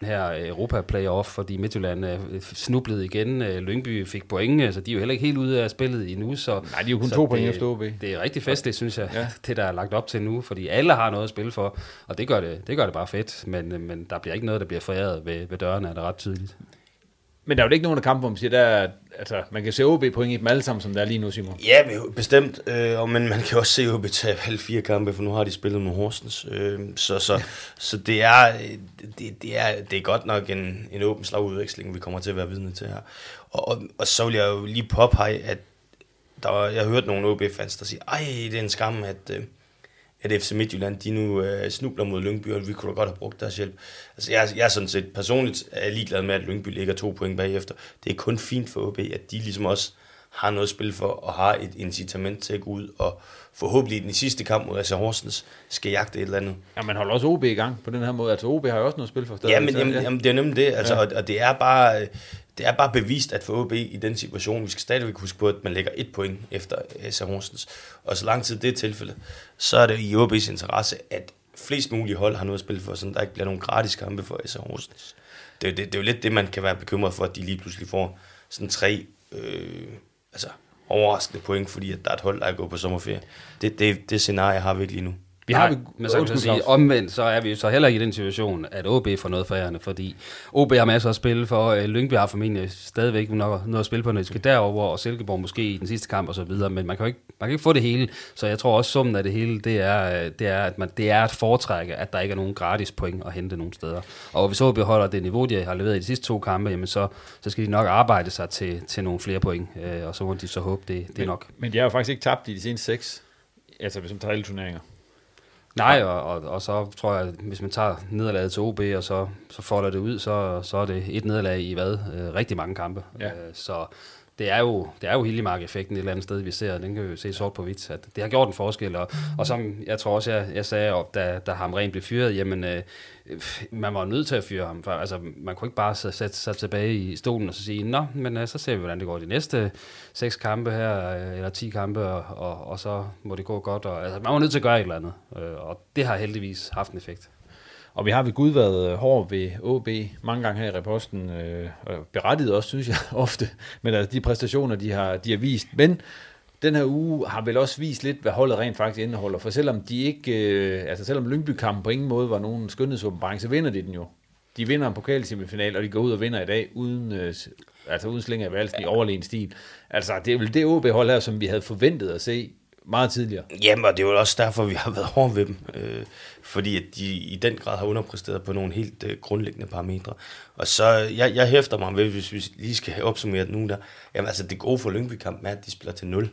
Her Europa Playoff, fordi Midtjylland øh, snublede igen. Øh, Lyngby fik point, så altså, de er jo heller ikke helt ude af spillet endnu. Så, Nej, de er jo kun to point efter OB. Det er rigtig festligt, synes jeg, ja. det der er lagt op til nu, fordi alle har noget at spille for, og det gør det, det, gør det bare fedt, men, øh, men der bliver ikke noget, der bliver foræret ved, ved dørene, er det ret tydeligt. Men der er jo ikke nogen af kampe, hvor man siger, der altså, man kan se OB point i dem alle sammen, som der er lige nu, Simon. Ja, bestemt. Øh, men man kan også se OB tage halv fire kampe, for nu har de spillet med Horsens. Øh, så, så, så det, er, det, det, er, det er godt nok en, en åben slagudveksling, vi kommer til at være vidne til her. Og, og, og så vil jeg jo lige påpege, at der var, jeg har hørt nogle OB-fans, der siger, ej, det er en skam, at... Øh, at FC Midtjylland, de nu øh, snubler mod Lyngby, og vi kunne da godt have brugt deres hjælp. Altså, jeg, jeg er sådan set personligt er ligeglad med, at Lyngby ligger to point bagefter. Det er kun fint for OB, at de ligesom også har noget at spille for, og har et incitament til at gå ud, og forhåbentlig i den sidste kamp mod AC Horsens skal jagte et eller andet. Ja, man holder også OB i gang på den her måde. Altså OB har jo også noget at spille for. Ja, men jamen, jamen, det er nemlig det, altså, ja. og, og det er bare... Det er bare bevist, at for OB i den situation, vi skal stadigvæk huske på, at man lægger et point efter S.A. Horsens. Og så lang tid det er tilfældet, så er det i OB's interesse, at flest mulige hold har noget at spille for, så der ikke bliver nogen gratis kampe for S.A. Horsens. Det, det, det er jo lidt det, man kan være bekymret for, at de lige pludselig får sådan tre øh, altså, overraskende point, fordi at der er et hold, der er gået på sommerferie. Det, det, det scenarie har vi ikke lige nu. Vi har, Nej, men så kan man sige, omvendt, så er vi så heller ikke i den situation, at OB får noget forærende, fordi OB har masser at spille for, øh, Lyngby har formentlig stadigvæk noget, noget at spille på, når de skal derover, og Silkeborg måske i den sidste kamp og så videre, men man kan jo ikke, man kan ikke få det hele, så jeg tror også summen af det hele, det er, øh, det er, at man, det er at foretrække, at der ikke er nogen gratis point at hente nogen steder. Og hvis OB holder det niveau, de har leveret i de sidste to kampe, jamen så, så skal de nok arbejde sig til, til nogle flere point, øh, og så må de så håbe, det, det er nok. Men de har jo faktisk ikke tabt i de seneste seks, altså hvis man tager alle turneringer. Nej, og, og, og så tror jeg, at hvis man tager nederlaget til OB, og så, så folder det ud, så, så er det et nederlag i hvad? Øh, rigtig mange kampe. Ja. Øh, så det er jo, det er jo Hillimark-effekten et eller andet sted, vi ser, den kan vi jo se sort på hvidt, at det har gjort en forskel, og, og som jeg tror også, jeg, jeg sagde, op, da, da ham rent blev fyret, jamen, øh, man var nødt til at fyre ham, for altså, man kunne ikke bare sætte sig tilbage i stolen og så sige, nå, men øh, så ser vi, hvordan det går de næste seks kampe her, øh, eller ti kampe, og, og, og så må det gå godt, og altså, man var nødt til at gøre et eller andet, øh, og det har heldigvis haft en effekt. Og vi har ved Gud været hård ved OB mange gange her i reposten, øh, og berettiget også, synes jeg, ofte, men altså de præstationer, de har, de har vist. Men den her uge har vel også vist lidt, hvad holdet rent faktisk indeholder, for selvom de ikke, øh, altså selvom Lyngby-kampen på ingen måde var nogen skønhedsåbenbaring, så vinder de den jo. De vinder en pokalsemifinal, og de går ud og vinder i dag, uden, øh, altså uden slinger i valsen i overlegen stil. Altså, det er vel det OB-hold her, som vi havde forventet at se meget tidligere. Jamen, og det er jo også derfor, vi har været hårde ved dem. Øh, fordi at de i den grad har underpræsteret på nogle helt øh, grundlæggende parametre. Og så, jeg, jeg hæfter mig ved, hvis vi lige skal opsummere det nu der, jamen altså det gode for Lyngby-kampen er, at de spiller til 0.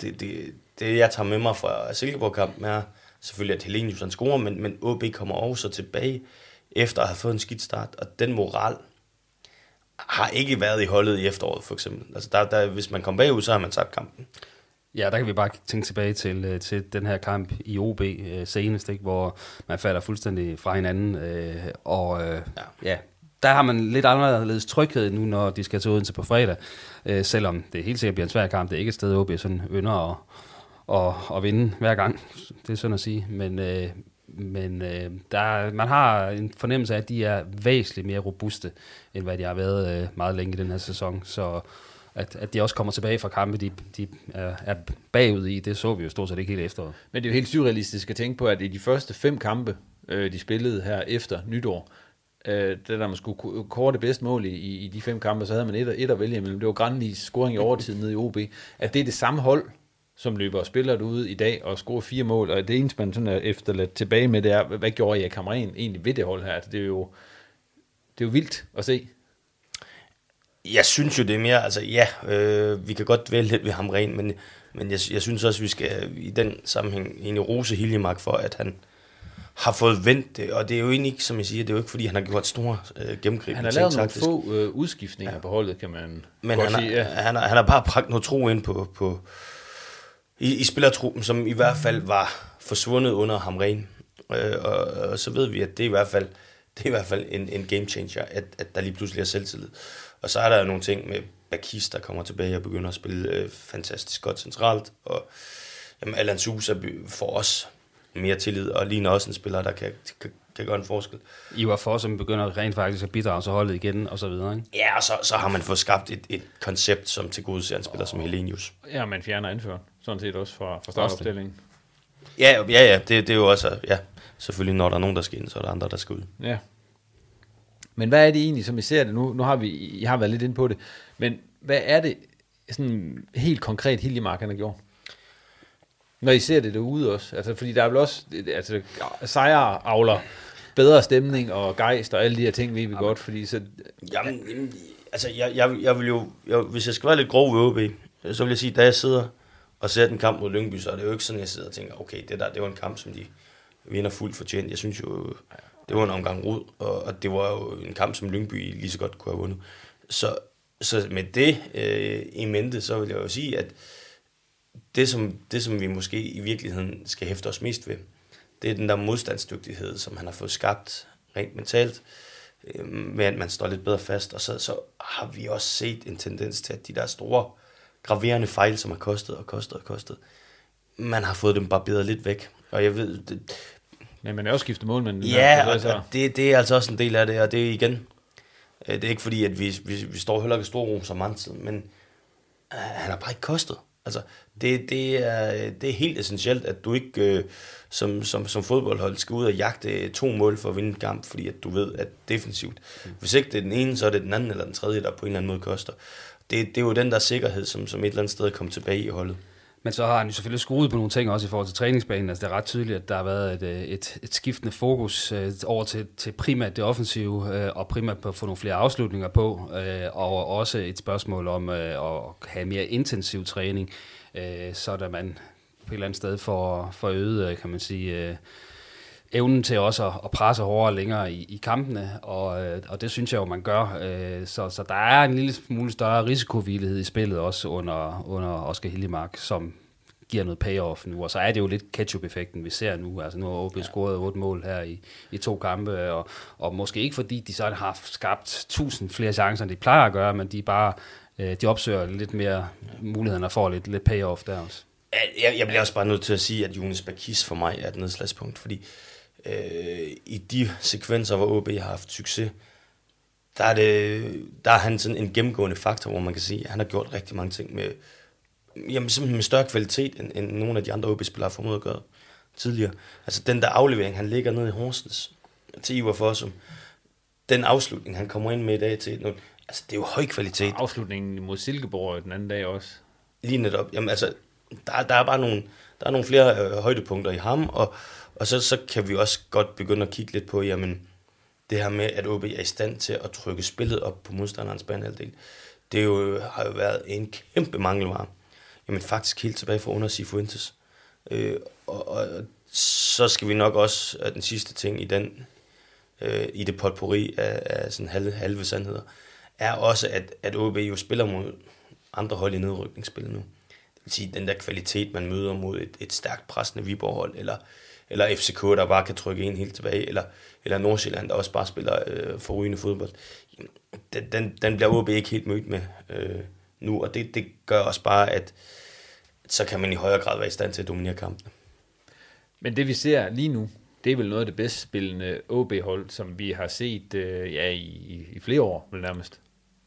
Det, det, det jeg tager med mig fra Silkeborg-kampen er selvfølgelig, at Helenius han scorer, men, men OB kommer også tilbage efter at have fået en skidt start, og den moral har ikke været i holdet i efteråret, for eksempel. Altså, der, der, hvis man kommer bagud, så har man tabt kampen. Ja, der kan vi bare tænke tilbage til, øh, til den her kamp i OB øh, senest, ikke, hvor man falder fuldstændig fra hinanden. Øh, og øh, ja. ja, der har man lidt anderledes tryghed nu, når de skal til Odense på fredag. Øh, selvom det helt sikkert bliver en svær kamp. Det er ikke et sted, OB sådan ynder at, at, at vinde hver gang. Det er sådan at sige. Men, øh, men øh, der, man har en fornemmelse af, at de er væsentligt mere robuste, end hvad de har været øh, meget længe i den her sæson. Så at, at de også kommer tilbage fra kampe, de, de er, er bagud i, det så vi jo stort set ikke helt efter. Men det er jo helt surrealistisk at tænke på, at i de første fem kampe, øh, de spillede her efter nytår, øh, det der man skulle kåre det bedste mål i, i de fem kampe, så havde man et, et at vælge imellem. Det var Granlis scoring i overtid nede i OB. At det er det samme hold, som løber og spiller ude i dag og scorer fire mål, og det eneste, man sådan er efterladt tilbage med, det er, hvad gjorde jeg Kamren egentlig ved det hold her? Altså, det er jo, det er jo vildt at se. Jeg synes jo, det er mere, altså ja, øh, vi kan godt vælge lidt ved ham ren, men, men jeg, jeg synes også, vi skal i den sammenhæng egentlig rose Hiljemark for, at han har fået vendt det, og det er jo egentlig ikke, som jeg siger, det er jo ikke, fordi han har gjort store øh, gennemgrib. Han har lavet nogle få øh, udskiftninger ja. på holdet, kan man Men han, sige, ja. han, har, han har bare bragt noget tro ind på, på i, i spillertruppen, som i hvert fald var forsvundet under ham ren. Øh, og, og, så ved vi, at det er i hvert fald, det er i hvert fald en, en game changer, at, at der lige pludselig er selvtillid. Og så er der jo nogle ting med Bakis, der kommer tilbage og begynder at spille øh, fantastisk godt centralt. Og jamen, Alan Sousa får også mere tillid, og ligner også en spiller, der kan, kan, kan gøre en forskel. I var for, som begynder rent faktisk at bidrage til holdet igen, og så videre, ikke? Ja, og så, så har man fået skabt et, et koncept, som til gode en spiller oh. som Helenius. Ja, man fjerner anføren, sådan set også fra, fra startopstillingen. Ja, ja, ja, det, det er jo også, ja, selvfølgelig når der er nogen, der skal ind, så er der andre, der skal ud. Ja, men hvad er det egentlig, som I ser det? Nu, nu har vi, jeg har været lidt inde på det, men hvad er det sådan helt konkret, Hiljemark han har gjort? Når I ser det derude også. Altså, fordi der er vel også, altså, sejre avler bedre stemning og gejst og alle de her ting, ved vi Jamen, godt, fordi så... Jamen, altså, jeg, jeg, jeg vil jo, jeg, hvis jeg skal være lidt grov ved OB, så vil jeg sige, da jeg sidder og ser den kamp mod Lyngby, så er det jo ikke sådan, jeg sidder og tænker, okay, det der, det var en kamp, som de vinder fuldt fortjent. Jeg synes jo, det var en omgang rod, og, og det var jo en kamp, som Lyngby lige så godt kunne have vundet. Så, så med det øh, i mente, så vil jeg jo sige, at det som, det, som vi måske i virkeligheden skal hæfte os mest ved, det er den der modstandsdygtighed, som han har fået skabt rent mentalt, øh, med at man står lidt bedre fast. Og så, så har vi også set en tendens til, at de der store, graverende fejl, som har kostet og kostet og kostet, man har fået dem barberet lidt væk. Og jeg ved, det, men man er også skiftet målmand. Ja, og, og det, det er altså også en del af det, og det er igen, øh, det er ikke fordi, at vi, vi, vi står heller ikke stor rum som mandsted, men uh, han har bare ikke kostet. Altså, det, det, er, det er helt essentielt, at du ikke uh, som, som, som fodboldhold skal ud og jagte to mål for at vinde en kamp, fordi at du ved, at defensivt, hvis ikke det er den ene, så er det den anden eller den tredje, der på en eller anden måde koster. Det, det er jo den der sikkerhed, som, som et eller andet sted kommer tilbage i holdet. Men så har han jo selvfølgelig skruet på nogle ting også i forhold til træningsbanen. Altså det er ret tydeligt, at der har været et, øh, et, et skiftende fokus øh, over til, til primært det offensive, øh, og primært på at få nogle flere afslutninger på, øh, og også et spørgsmål om øh, at have mere intensiv træning, øh, så der man på et eller andet sted får, får øget, øh, kan man sige, øh, evnen til også at, at presse hårdere længere i, i kampene, og, øh, og det synes jeg jo, man gør. Øh, så, så der er en lille smule større risikovillighed i spillet også under, under Oscar Hillemark, som giver noget payoff nu, og så er det jo lidt ketchup-effekten, vi ser nu. Altså nu har OB ja. scoret otte mål her i, i to kampe, og, og måske ikke fordi de så har skabt tusind flere chancer, end de plejer at gøre, men de bare øh, de opsøger lidt mere mulighederne og får lidt, lidt payoff der også. Jeg, jeg bliver også bare nødt til at sige, at Jonas Bakis for mig er et nedslagspunkt, fordi øh, i de sekvenser, hvor OB har haft succes, der er, det, der er han sådan en gennemgående faktor, hvor man kan sige, at han har gjort rigtig mange ting med, jamen, simpelthen med større kvalitet, end, end nogle af de andre OB-spillere har formået at gøre tidligere. Altså den der aflevering, han ligger ned i Horsens til Ivar Fossum, den afslutning, han kommer ind med i dag til, altså det er jo høj kvalitet. Og afslutningen mod Silkeborg den anden dag også. Lige netop. Jamen altså, der, der er bare nogle, der er nogle flere øh, højdepunkter i ham, og, og så, så kan vi også godt begynde at kigge lidt på, jamen, det her med, at OB er i stand til at trykke spillet op på modstanderens banehalvdel, det er jo, har jo været en kæmpe mangelvare. Jamen faktisk helt tilbage fra under Sifuentes. Øh, og, og, så skal vi nok også, at den sidste ting i den, øh, i det potpourri af, af sådan halve, halve sandheder, er også, at, at OB jo spiller mod andre hold i nedrykningsspillet nu. Det vil sige, den der kvalitet, man møder mod et, et stærkt pressende Viborg-hold, eller, eller FCK, der bare kan trykke en helt tilbage, eller, eller Nordsjælland, der også bare spiller øh, forrygende fodbold, den, den, den bliver OB ikke helt mødt med øh, nu, og det, det gør også bare, at så kan man i højere grad være i stand til at dominere kampen. Men det vi ser lige nu, det er vel noget af det bedst spillende OB-hold, som vi har set øh, ja, i, i flere år, vel nærmest.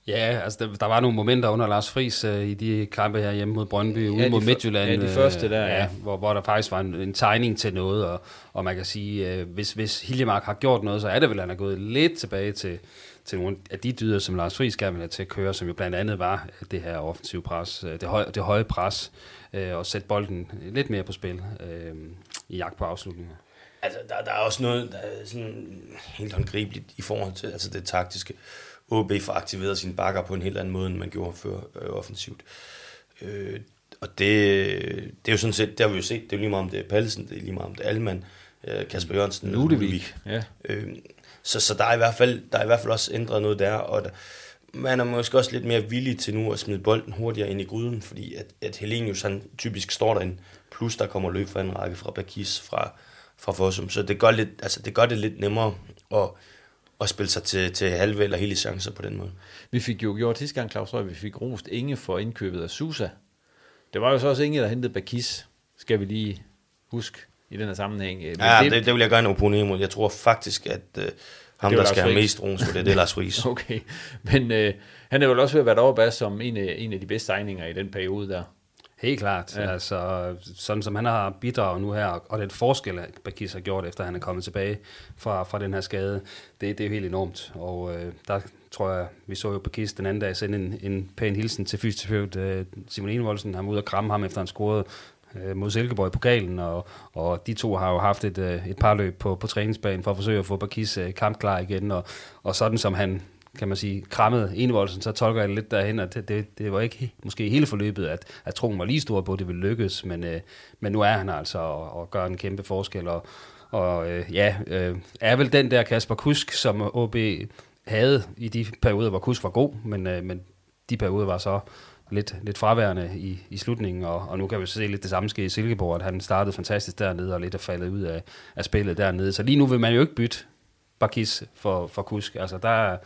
Ja, altså der, der var nogle momenter under Lars Friis øh, i de kampe her hjemme mod Brøndby, ude mod Midtjylland. Ja, de første der, ja. ja. Hvor, hvor der faktisk var en, en tegning til noget, og, og man kan sige, øh, hvis, hvis Hiljemark har gjort noget, så er det vel, at han er gået lidt tilbage til, til nogle af de dyder, som Lars Friis gerne ville have til at køre, som jo blandt andet var det her offensive pres, øh, det, høje, det høje pres, øh, og sætte bolden lidt mere på spil øh, i jagt på afslutninger. Altså, der, der er også noget, der er sådan helt håndgribeligt i forhold til altså det taktiske. OB får aktiveret sine bakker på en helt anden måde, end man gjorde før øh, offensivt. Øh, og det, det er jo sådan set, det har vi jo set, det er jo lige meget om det er Pallesen, det er lige meget om det er Alman, øh, Kasper Jørgensen. Ludevig. Ja. Øh, så, så der er, i hvert fald, der er i hvert fald også ændret noget der, og der, man er måske også lidt mere villig til nu at smide bolden hurtigere ind i gryden, fordi at, at Helenius han typisk står derinde, plus der kommer løb fra en række fra Bakis, fra, fra Fossum, så det gør, lidt, altså det gør det lidt nemmere at, at spille sig til, til halve eller hele chancer på den måde. Vi fik jo gjort sidste gang, Claus Røg, vi fik rost Inge for indkøbet af Susa. Det var jo så også Inge, der hentede Bakis, skal vi lige huske i den her sammenhæng. Men ja, det, det, det vil jeg gerne opponere imod. Jeg tror faktisk, at uh, ham, der skal have mest ros for det, det er Lars Friis. okay, men uh, han er jo også ved at være deroppe som en af, en af de bedste tegninger i den periode der. Helt klart. Ja. Altså, sådan som han har bidraget nu her, og den forskel, Bakis har gjort, efter han er kommet tilbage fra, fra den her skade, det, det er jo helt enormt. Og øh, der tror jeg, vi så jo Bakis den anden dag sende en, en pæn hilsen til fysioterapeut øh, Simon Enevoldsen. Han var ude og kramme ham, efter han scorede øh, mod Silkeborg i pokalen, og, og de to har jo haft et, øh, et par løb på, på træningsbanen for at forsøge at få Bakis øh, kampklar igen, og, og sådan som han kan man sige, krammede Enevoldsen, så tolker jeg det lidt derhen, at det, det, det var ikke måske hele forløbet, at, at troen var lige stor på, at det ville lykkes, men, øh, men nu er han altså og, og gør en kæmpe forskel, og, og øh, ja, øh, er vel den der Kasper Kusk, som OB havde i de perioder, hvor Kusk var god, men, øh, men de perioder var så lidt, lidt fraværende i, i slutningen, og, og nu kan vi se lidt det samme ske i Silkeborg, at han startede fantastisk dernede, og lidt er faldet ud af, af spillet dernede. Så lige nu vil man jo ikke bytte Bakis for, for Kusk. Altså der,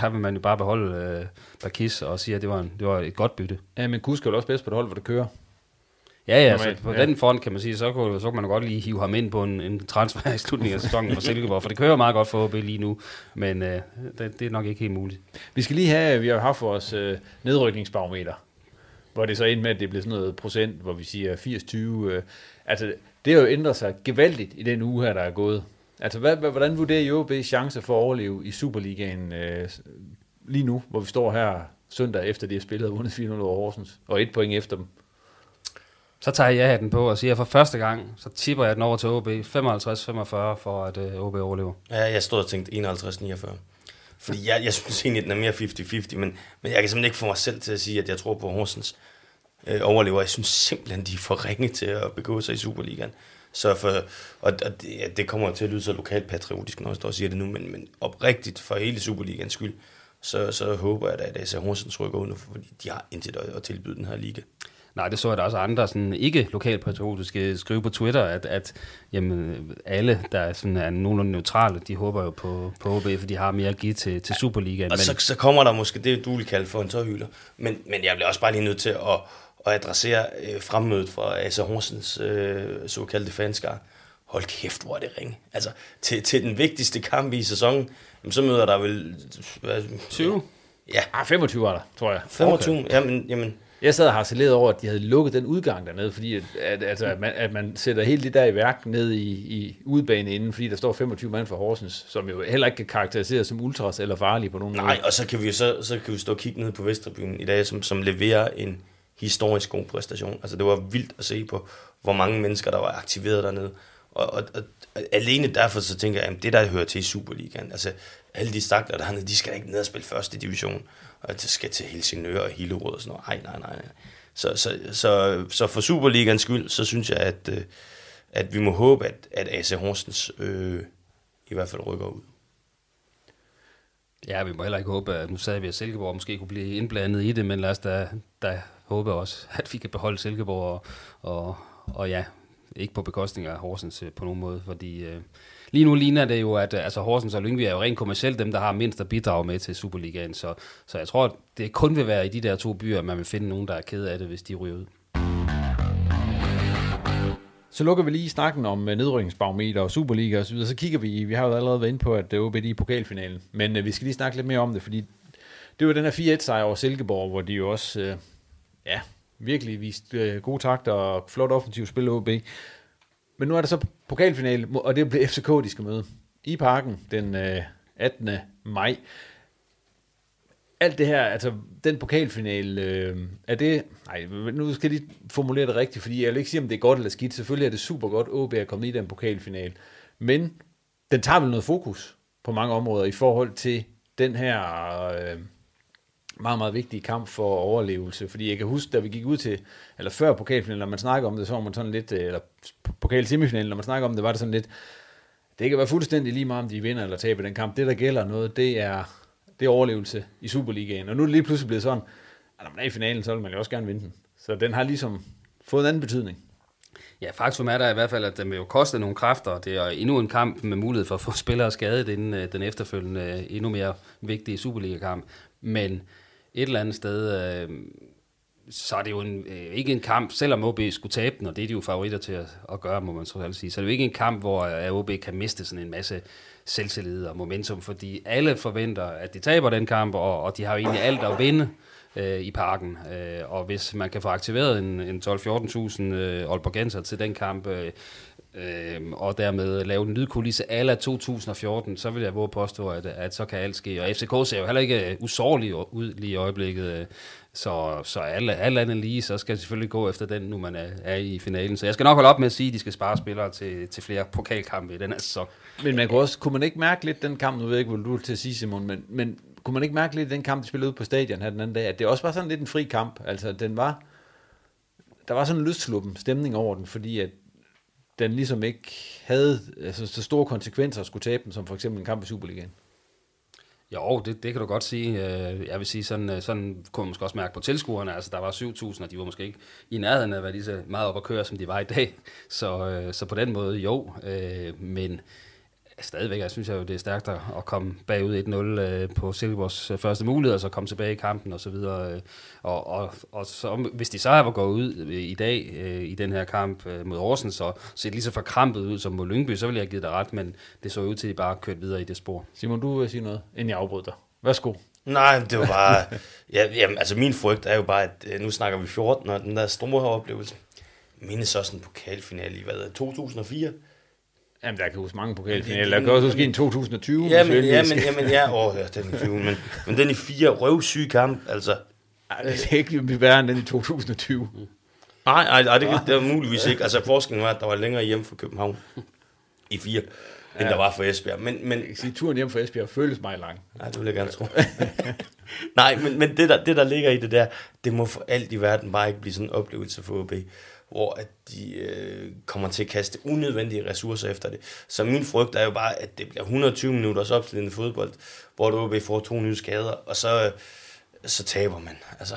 der vil man jo bare beholde øh, Bakis og sige, at det var, en, det var et godt bytte. Ja, men Kusk er jo også bedst på det hold, hvor det kører. Ja, ja, så på ja. den front kan man sige, så kunne, så kunne man godt lige hive ham ind på en, en transfer i slutningen af sæsonen for Silkeborg, for det kører meget godt for OB lige nu, men øh, det, det er nok ikke helt muligt. Vi skal lige have, vi har haft vores øh, nedrykningsbarometer, hvor det så ind med, at det bliver sådan noget procent, hvor vi siger 80-20. Øh, altså, det har jo ændret sig gevaldigt i den uge her, der er gået. Altså, hvad, hvordan vurderer I OB's chance for at overleve i Superligaen øh, lige nu, hvor vi står her søndag efter de har spillet og vundet 4-0 over Horsens, og et point efter dem? Så tager jeg den på og siger, at for første gang, så tipper jeg den over til OB 55-45 for, at øh, OB overlever. Ja, jeg stod og tænkte 51-49. Fordi jeg, jeg synes egentlig, at den er mere 50-50, men, men jeg kan simpelthen ikke få mig selv til at sige, at jeg tror på Horsens øh, overlever. Jeg synes simpelthen, de er for ringe til at begå sig i Superligaen Så for, og, og det, ja, det kommer til at lyde så lokalt patriotisk, når jeg står og siger det nu, men, men oprigtigt for hele Superligans skyld, så, så håber jeg da, at AC Horsens rykker under, fordi de har intet at, at tilbyde den her liga. Nej, det så jeg da også andre sådan, ikke lokalpatriotiske skrive på Twitter, at, at jamen, alle, der er, sådan, er nogenlunde neutrale, de håber jo på, på OB, for de har mere at give til, til Superligaen. Og men... så, så kommer der måske det, du vil kalde for en tårhylder. Men, men jeg bliver også bare lige nødt til at, at adressere øh, fremmødet fra AC Horsens øh, såkaldte fanskar. Hold kæft, hvor er det ringe. Altså, til, til den vigtigste kamp i sæsonen, jamen, så møder der vel... Hvad, 20? Ja. Ah, 25 var der, tror jeg. 25, okay. jamen, jamen jeg sad og harceleret over, at de havde lukket den udgang dernede, fordi at, at, altså, at, man, at man sætter helt det der i værk ned i, i udbanen inden, fordi der står 25 mand for Horsens, som jo heller ikke kan karakteriseres som ultras eller farlige på nogen Nej, måde. og så kan vi så, så kan vi stå og kigge ned på Vesterbyen i dag, som, som leverer en historisk god præstation. Altså det var vildt at se på, hvor mange mennesker, der var aktiveret dernede. Og, og, og alene derfor så tænker jeg, at det der hører til i Superligaen, altså alle de stakler dernede, de skal ikke ned og spille første division og det skal til Helsingør og Hillerød og sådan noget. Ej, nej, nej, nej. Så, så, så, så for Superligans skyld, så synes jeg, at, øh, at vi må håbe, at, at AC Horsens øh, i hvert fald rykker ud. Ja, vi må heller ikke håbe, at nu sagde vi, at Silkeborg måske kunne blive indblandet i det, men lad os da, da håber også, at vi kan beholde Silkeborg, og, og, og ja, ikke på bekostning af Horsens øh, på nogen måde, fordi øh, lige nu ligner det jo, at øh, altså Horsens og Lyngby er jo rent kommercielt dem, der har mindst at bidrage med til Superligaen. Så, så jeg tror, at det kun vil være i de der to byer, at man vil finde nogen, der er ked af det, hvis de ryger ud. Så lukker vi lige snakken om øh, nedrykningsbarometer og Superliga og så videre. Så kigger vi, vi har jo allerede været inde på, at det er OB i pokalfinalen. Men øh, vi skal lige snakke lidt mere om det, fordi det var den her 4-1 sejr over Silkeborg, hvor de jo også, øh, ja, virkelig vist øh, gode takter og flot offensivt spil OB. Men nu er der så pokalfinale, og det bliver FCK, de skal møde. I parken den øh, 18. maj. Alt det her, altså den pokalfinale, øh, er det... Nej, nu skal jeg lige formulere det rigtigt, fordi jeg vil ikke sige, om det er godt eller skidt. Selvfølgelig er det super godt, OB er kommet i den pokalfinale. Men den tager vel noget fokus på mange områder i forhold til den her... Øh, meget, meget vigtig kamp for overlevelse, fordi jeg kan huske, da vi gik ud til, eller før pokalfinalen, når man snakker om det, så var man sådan lidt, øh, eller pokal semifinalen, når man snakker om det, var det sådan lidt, det kan være fuldstændig lige meget, om de vinder eller taber den kamp. Det, der gælder noget, det er, det er overlevelse i Superligaen. Og nu er det lige pludselig blevet sådan, at når man er i finalen, så vil man jo også gerne vinde den. Så den har ligesom fået en anden betydning. Ja, faktisk er der i hvert fald, at det vil jo koste nogle kræfter. og Det er endnu en kamp med mulighed for at få spillere skadet inden øh, den efterfølgende øh, endnu mere vigtige Superliga-kamp. Men et eller andet sted, øh, så er det jo en, øh, ikke en kamp, selvom OB skulle tabe den, og det er de jo favoritter til at, at gøre, må man så altså sige, så er det jo ikke en kamp, hvor øh, OB kan miste sådan en masse selvtillid og momentum, fordi alle forventer, at de taber den kamp, og, og de har jo egentlig alt at vinde øh, i parken. Øh, og hvis man kan få aktiveret en, en 12-14.000 øh, Aalborgenser til den kamp, øh, øh, og dermed lave en lydkulisse ala 2014, så vil jeg våge påstå, at, at så kan alt ske. Og FCK ser jo heller ikke øh, usårlig ud lige i øjeblikket, øh, så, så alle, alle andet lige, så skal det selvfølgelig gå efter den, nu man er, er i finalen. Så jeg skal nok holde op med at sige, at de skal spare spillere til, til flere pokalkampe i den her sæson. Men man kunne, også, kunne man ikke mærke lidt den kamp, nu ved jeg ikke, hvad du til at sige, Simon, men, men kunne man ikke mærke lidt den kamp, de spillede ud på stadion her den anden dag, at det også var sådan lidt en fri kamp. Altså, den var, der var sådan en lystsluppen stemning over den, fordi at den ligesom ikke havde altså, så store konsekvenser at skulle tabe den, som for eksempel en kamp i Superligaen. Jo, det, det kan du godt sige. Øh, jeg vil sige, sådan, øh, sådan kunne man måske også mærke på tilskuerne. Altså, der var 7.000, og de var måske ikke i nærheden af at være lige så meget op at køre, som de var i dag. Så, øh, så på den måde, jo. Men stadigvæk, jeg synes jeg jo, det er stærkt at komme bagud 1-0 øh, på Silkeborgs øh, første mulighed, og så komme tilbage i kampen og så videre. Øh, og, og, og så, hvis de så var gået ud i dag i den her kamp mod Horsens, så ser det lige så forkrampet ud som mod Lyngby, så ville jeg give dig ret, men det så ud til, at de bare kørte videre i det spor. Simon, du vil sige noget, inden jeg afbryder dig. Værsgo. Nej, det var bare... ja, jamen, altså min frygt er jo bare, at nu snakker vi 14, og den der store oplevelse. mindes også en pokalfinale i, hvad 2004? Jamen, der kan huske mange pokalfinaler. Der kan også huske en 2020. Jamen, jamen, jamen, ja, åh, ja, den i 20, men, men den i fire røvsyge kamp, altså. Ej, det er ikke værre end den i 2020. Nej, nej, nej det, det er muligvis ikke. Altså, forskningen var, at der var længere hjem fra København i fire, ja. end der var for Esbjerg. Men, men, sige, turen hjem fra Esbjerg føles meget lang. Nej, det vil jeg gerne tro. nej, men, men det, der, det, der ligger i det der, det må for alt i verden bare ikke blive sådan en oplevelse for OB hvor at de øh, kommer til at kaste unødvendige ressourcer efter det. Så min frygt er jo bare, at det bliver 120 minutters opslidende fodbold, hvor du OB får to nye skader, og så, så taber man. Altså,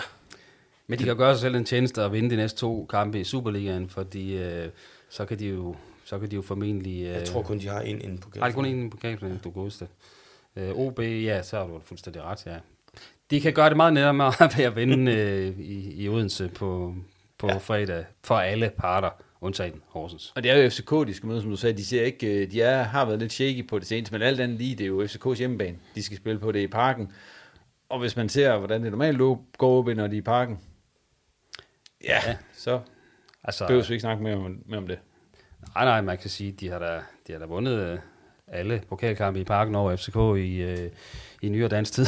Men de kan gøre sig selv en tjeneste at vinde de næste to kampe i Superligaen, fordi øh, så kan de jo så kan de jo formentlig... Øh, jeg tror kun, de har en inden på Har de kun en inden på kalfen, du det. Øh, OB, ja, så har du fuldstændig ret, ja. De kan gøre det meget nemmere ved at vinde øh, i, i Odense på, på ja. fredag for alle parter, undtagen Horsens. Og det er jo FCK, de skal møde, som du sagde. De, ser ikke, øh, de er, har været lidt shaky på det seneste, men alt andet lige, det er jo FCK's hjemmebane. De skal spille på det i parken. Og hvis man ser, hvordan det normalt går op, når de er i parken, ja, ja. så altså, behøver vi ikke snakke mere om, mere om det. Nej, nej, man kan sige, de har da, de har da vundet øh, alle pokalkampe i parken over FCK i, øh, i nyere dansk tid.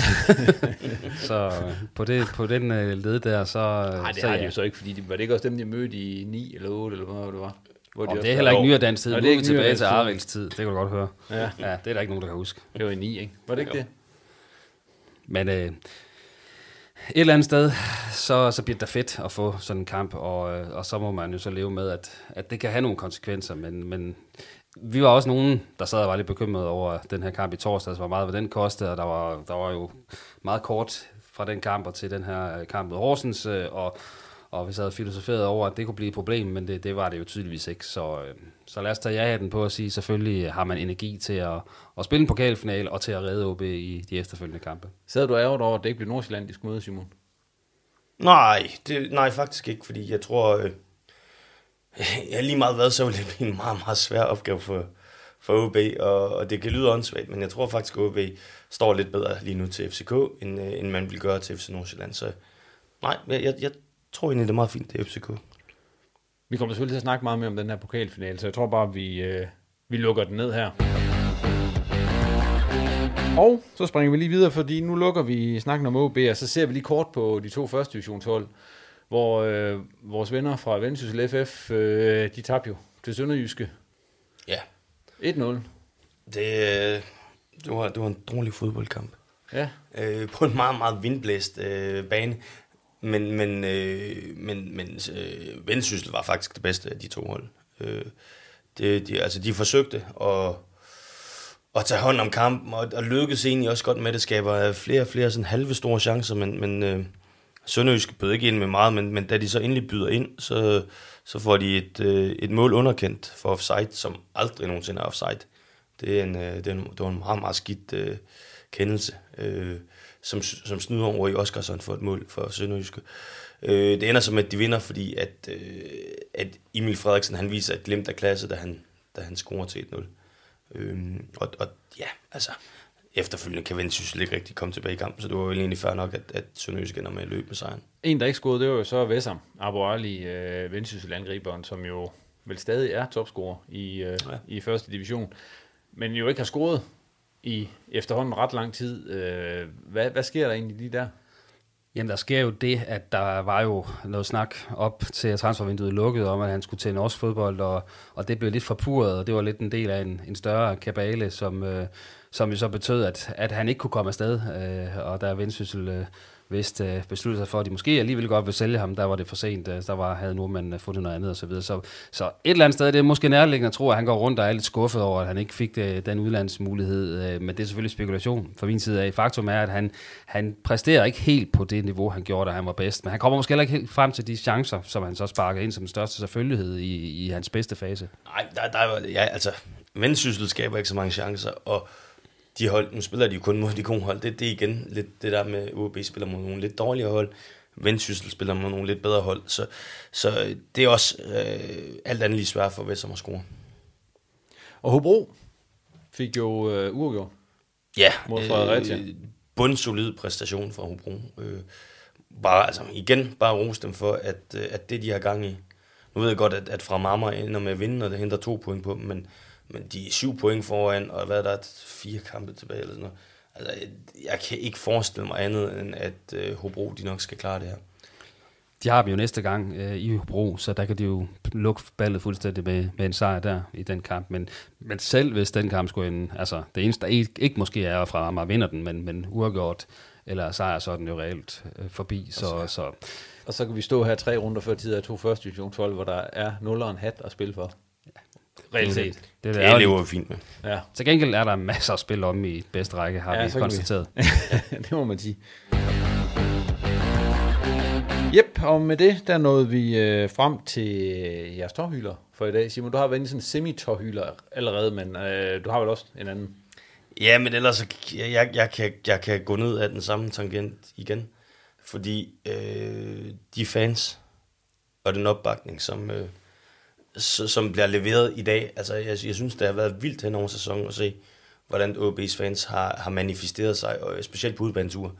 så øh, på, det, på den øh, led der, så... Nej, det så, har ja. de jo så ikke, fordi de, var det ikke også dem, de mødte i 9 eller 8, eller hvad det var? Hvor de det er heller ikke nyere dansk tid. Nu er vi tilbage til Arils tid, det kan du godt høre. Ja. ja, det er der ikke nogen, der kan huske. Det var i 9, ikke? Var det ikke jo. det? Men øh, et eller andet sted, så, så bliver det da fedt at få sådan en kamp, og, og så må man jo så leve med, at, at det kan have nogle konsekvenser, men, men vi var også nogen, der sad og var lidt bekymret over den her kamp i torsdag, hvor meget hvad den kostede, og der var, der var jo meget kort fra den kamp og til den her kamp mod Horsens, og, og vi sad og filosoferet over, at det kunne blive et problem, men det, det var det jo tydeligvis ikke. Så, så lad os tage ja den på at sige, selvfølgelig har man energi til at, at spille en pokalfinal og til at redde OB i de efterfølgende kampe. Sad du ærget over, at det ikke blev Nordsjælland, de skulle møde, Simon? Nej, det, nej, faktisk ikke, fordi jeg tror, øh, jeg lige meget hvad, så vil det blive en meget, meget svær opgave for, for OB, og, og det kan lyde åndssvagt, men jeg tror faktisk, at OB står lidt bedre lige nu til FCK, end, øh, end man vil gøre til FC Nordsjælland, så nej, jeg, jeg, jeg tror egentlig, det er meget fint, det er FCK. Vi kommer selvfølgelig til at snakke meget mere om den her pokalfinale, så jeg tror bare, vi, øh, vi lukker den ned her. Og så springer vi lige videre, fordi nu lukker vi snakken om OB, og så ser vi lige kort på de to første divisionshold, hvor øh, vores venner fra Vendsyssel FF, øh, de tabte jo til Sønderjyske. Ja. 1-0. Det, det, var, det var en dårlig fodboldkamp. Ja. Øh, på en meget, meget vindblæst øh, bane. Men, men, øh, men, men øh, Vendsyssel var faktisk det bedste af de to hold. Øh, det, de, altså, de forsøgte at, at tage hånd om kampen, og, og lykkedes egentlig også godt med det, skaber flere og flere sådan halve store chancer, men, men øh, Sønderjysk bød ikke ind med meget, men, men da de så endelig byder ind, så, så får de et, øh, et mål underkendt for offside, som aldrig nogensinde er offside. Det, er en, øh, det, er en, det var en meget, meget skidt øh, kendelse. Øh, som, som snyder over i Oskarsson for et mål for Sønderjyske. Øh, det ender som, at de vinder, fordi at, øh, at Emil Frederiksen han viser et glimt af klasse, da han, da han scorer til 1-0. Øh, og, og ja, altså, efterfølgende kan Vendsyssel ikke rigtig komme tilbage i kampen, så det var jo egentlig fair nok, at, at Sønderjyske ender med at løbe med sejren. En, der ikke scorede, det var jo så Vessam, Abu Ali, øh, Vendsyssel-angriberen, som jo vel stadig er topscorer i, øh, ja. i første division, men jo ikke har scoret i efterhånden ret lang tid. Øh, hvad, hvad sker der egentlig lige der? Jamen, der sker jo det, at der var jo noget snak op til at transfervinduet lukkede om, at han skulle til norsk fodbold, og, og det blev lidt forpurret, og det var lidt en del af en, en større kabale, som, øh, som jo så betød, at, at han ikke kunne komme afsted, øh, og der Vendsyssel øh, vist øh, besluttede sig for, at de måske alligevel godt vil sælge ham, der var det for sent, øh, der var, havde nordmanden øh, fundet noget andet osv. Så, så, så et eller andet sted, det er måske nærliggende at tro, at han går rundt og er lidt skuffet over, at han ikke fik det, den udlandsmulighed, øh, men det er selvfølgelig spekulation fra min side af. Faktum er, at han, han præsterer ikke helt på det niveau, han gjorde, da han var bedst, men han kommer måske heller ikke helt frem til de chancer, som han så sparker ind som den største selvfølgelighed i, i hans bedste fase. Nej, der, der, ja, altså, Vendsyssel skaber ikke så mange chancer, og de hold, nu spiller de jo kun mod de gode hold. Det, det er igen lidt det der med, UAB spiller mod nogle lidt dårligere hold. Vendsyssel spiller mod nogle lidt bedre hold. Så, så det er også øh, alt andet lige svært for Vestam at score. Og Hobro fik jo øh, uafgjort. Ja, mod Fredericia. Øh, bundsolid præstation fra Hobro. Øh, bare, altså, igen, bare rose dem for, at, øh, at det de har gang i. Nu ved jeg godt, at, at fra Marmar ender med at vinde, og det henter to point på dem, men men de er syv point foran, og hvad er der, fire kampe tilbage eller sådan noget. Altså, jeg, jeg kan ikke forestille mig andet, end at øh, Hobro, de nok skal klare det her. De har dem jo næste gang øh, i Hobro, så der kan de jo lukke ballet fuldstændig med, med en sejr der i den kamp. Men, men selv hvis den kamp skulle ind, altså det eneste, der ikke, ikke måske er fra, at man vinder den, men, men uafgjort, eller sejr, så er den jo reelt øh, forbi. Så, Og så, så- Og så kan vi stå her tre runder før tid af to første divisionshold, hvor der er 0 og en hat at spille for. Reelt set. Det, Det er lever vi fint med. Ja. Til gengæld er der masser at spille om i bedste række, har Ja, vi kan vi- konstateret. det må man sige. Jep, og med det, der nåede vi øh, frem til øh, jeres tårhyler for i dag. Simon, du har været i sådan en semi-tårhyler allerede, men øh, du har vel også en anden. Ja, men ellers, så, jeg, jeg, jeg, kan, jeg kan gå ned af den samme tangent igen. Fordi øh, de fans og den opbakning, som, øh, så, som bliver leveret i dag, altså jeg, jeg synes, det har været vildt hen over sæsonen at se, hvordan OB's fans har, har manifesteret sig, og specielt på udbaneture.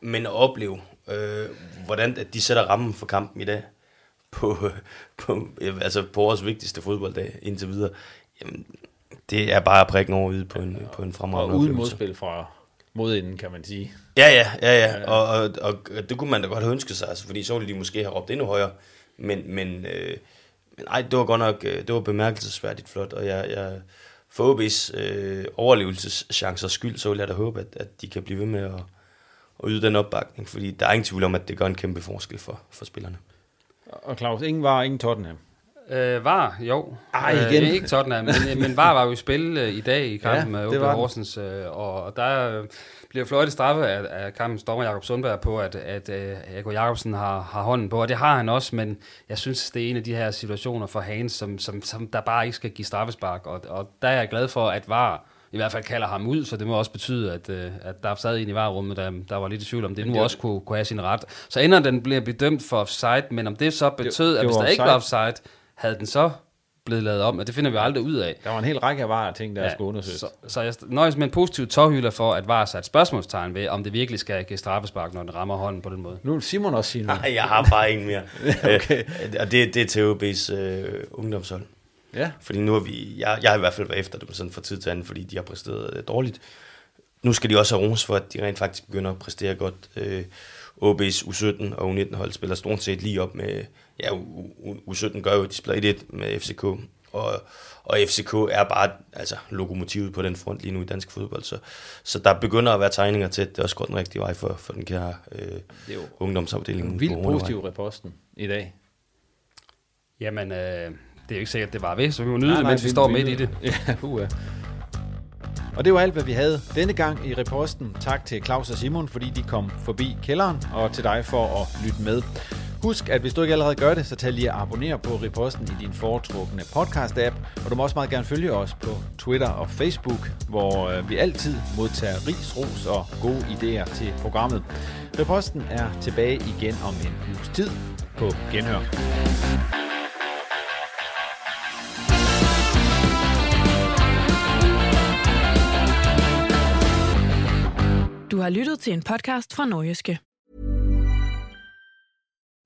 Men at opleve, øh, hvordan at de sætter rammen for kampen i dag, på, på, øh, altså på vores vigtigste fodbolddag indtil videre, jamen, det er bare prikken over ude på en, på en Og fremragende uden oplevelse. modspil fra modenden, kan man sige. Ja, ja, ja, ja. Og, og, og det kunne man da godt have ønsket sig, altså, fordi så ville de måske have råbt endnu højere. Men, men, øh, men ej, det var godt nok øh, det var bemærkelsesværdigt flot, og jeg, jeg for OB's øh, overlevelseschancer skyld, så vil jeg da håbe, at, at de kan blive ved med at, at yde den opbakning, fordi der er ingen tvivl om, at det gør en kæmpe forskel for, for spillerne. Og Claus, ingen var, ingen Tottenham. Øh, var, jo. Ej, igen. Øh, ikke Tottenham, men, men var var jo i spil øh, i dag i kampen Ja, med det OB. Horsens, øh, og, der øh, bliver fløjtet straffe af, af kampens dommer Jakob Sundberg på, at, at øh, Jakob Jacobsen har, har hånden på, og det har han også, men jeg synes, det er en af de her situationer for Hans, som, som, som der bare ikke skal give straffespark, og, og der er jeg glad for, at VAR i hvert fald kalder ham ud, så det må også betyde, at, øh, at der sad en i varerummet, der, der var lidt i tvivl om det nu det også kunne, kunne have sin ret. Så ender den bliver bedømt for offside, men om det så betød, det at hvis der ikke var offside. Havde den så blevet lavet om, og det finder vi aldrig ud af. Der var en hel række af varer ting, der ja, skulle undersøges. Så, så jeg nøjes med en positiv tårhylder for, at VAR sat spørgsmålstegn ved, om det virkelig skal give straffespark, når den rammer hånden på den måde. Nu vil Simon også sige noget. Nej, jeg har bare en mere. Okay. Øh, og det, det er til OB's øh, ungdomshold. Ja. Fordi nu er vi, jeg, jeg har i hvert fald været efter dem sådan fra tid til anden, fordi de har præsteret øh, dårligt. Nu skal de også have ros for, at de rent faktisk begynder at præstere godt. Øh, OB's U17 og U19 hold spiller stort set lige op med, ja, U- U- U17 gør jo, at de spiller 1-1 med FCK, og, og FCK er bare altså, lokomotivet på den front lige nu i dansk fodbold, så, så der begynder at være tegninger til, at det også går den rigtige vej for, for den kære øh, Det er jo ungdomsafdeling. vildt positiv reposten i dag. Jamen, øh, det er jo ikke sikkert, det var ved, så vi må nyde Nej, det, nej, mens vi vi- står midt i det. Ja. Og det var alt, hvad vi havde denne gang i reposten. Tak til Claus og Simon, fordi de kom forbi kælderen, og til dig for at lytte med. Husk, at hvis du ikke allerede gør det, så tag lige at abonnere på Riposten i din foretrukne podcast-app, og du må også meget gerne følge os på Twitter og Facebook, hvor øh, vi altid modtager ris, ros og gode idéer til programmet. Riposten er tilbage igen om en uges tid på Genhør. Du har lyttet til en podcast fra Nordjyske.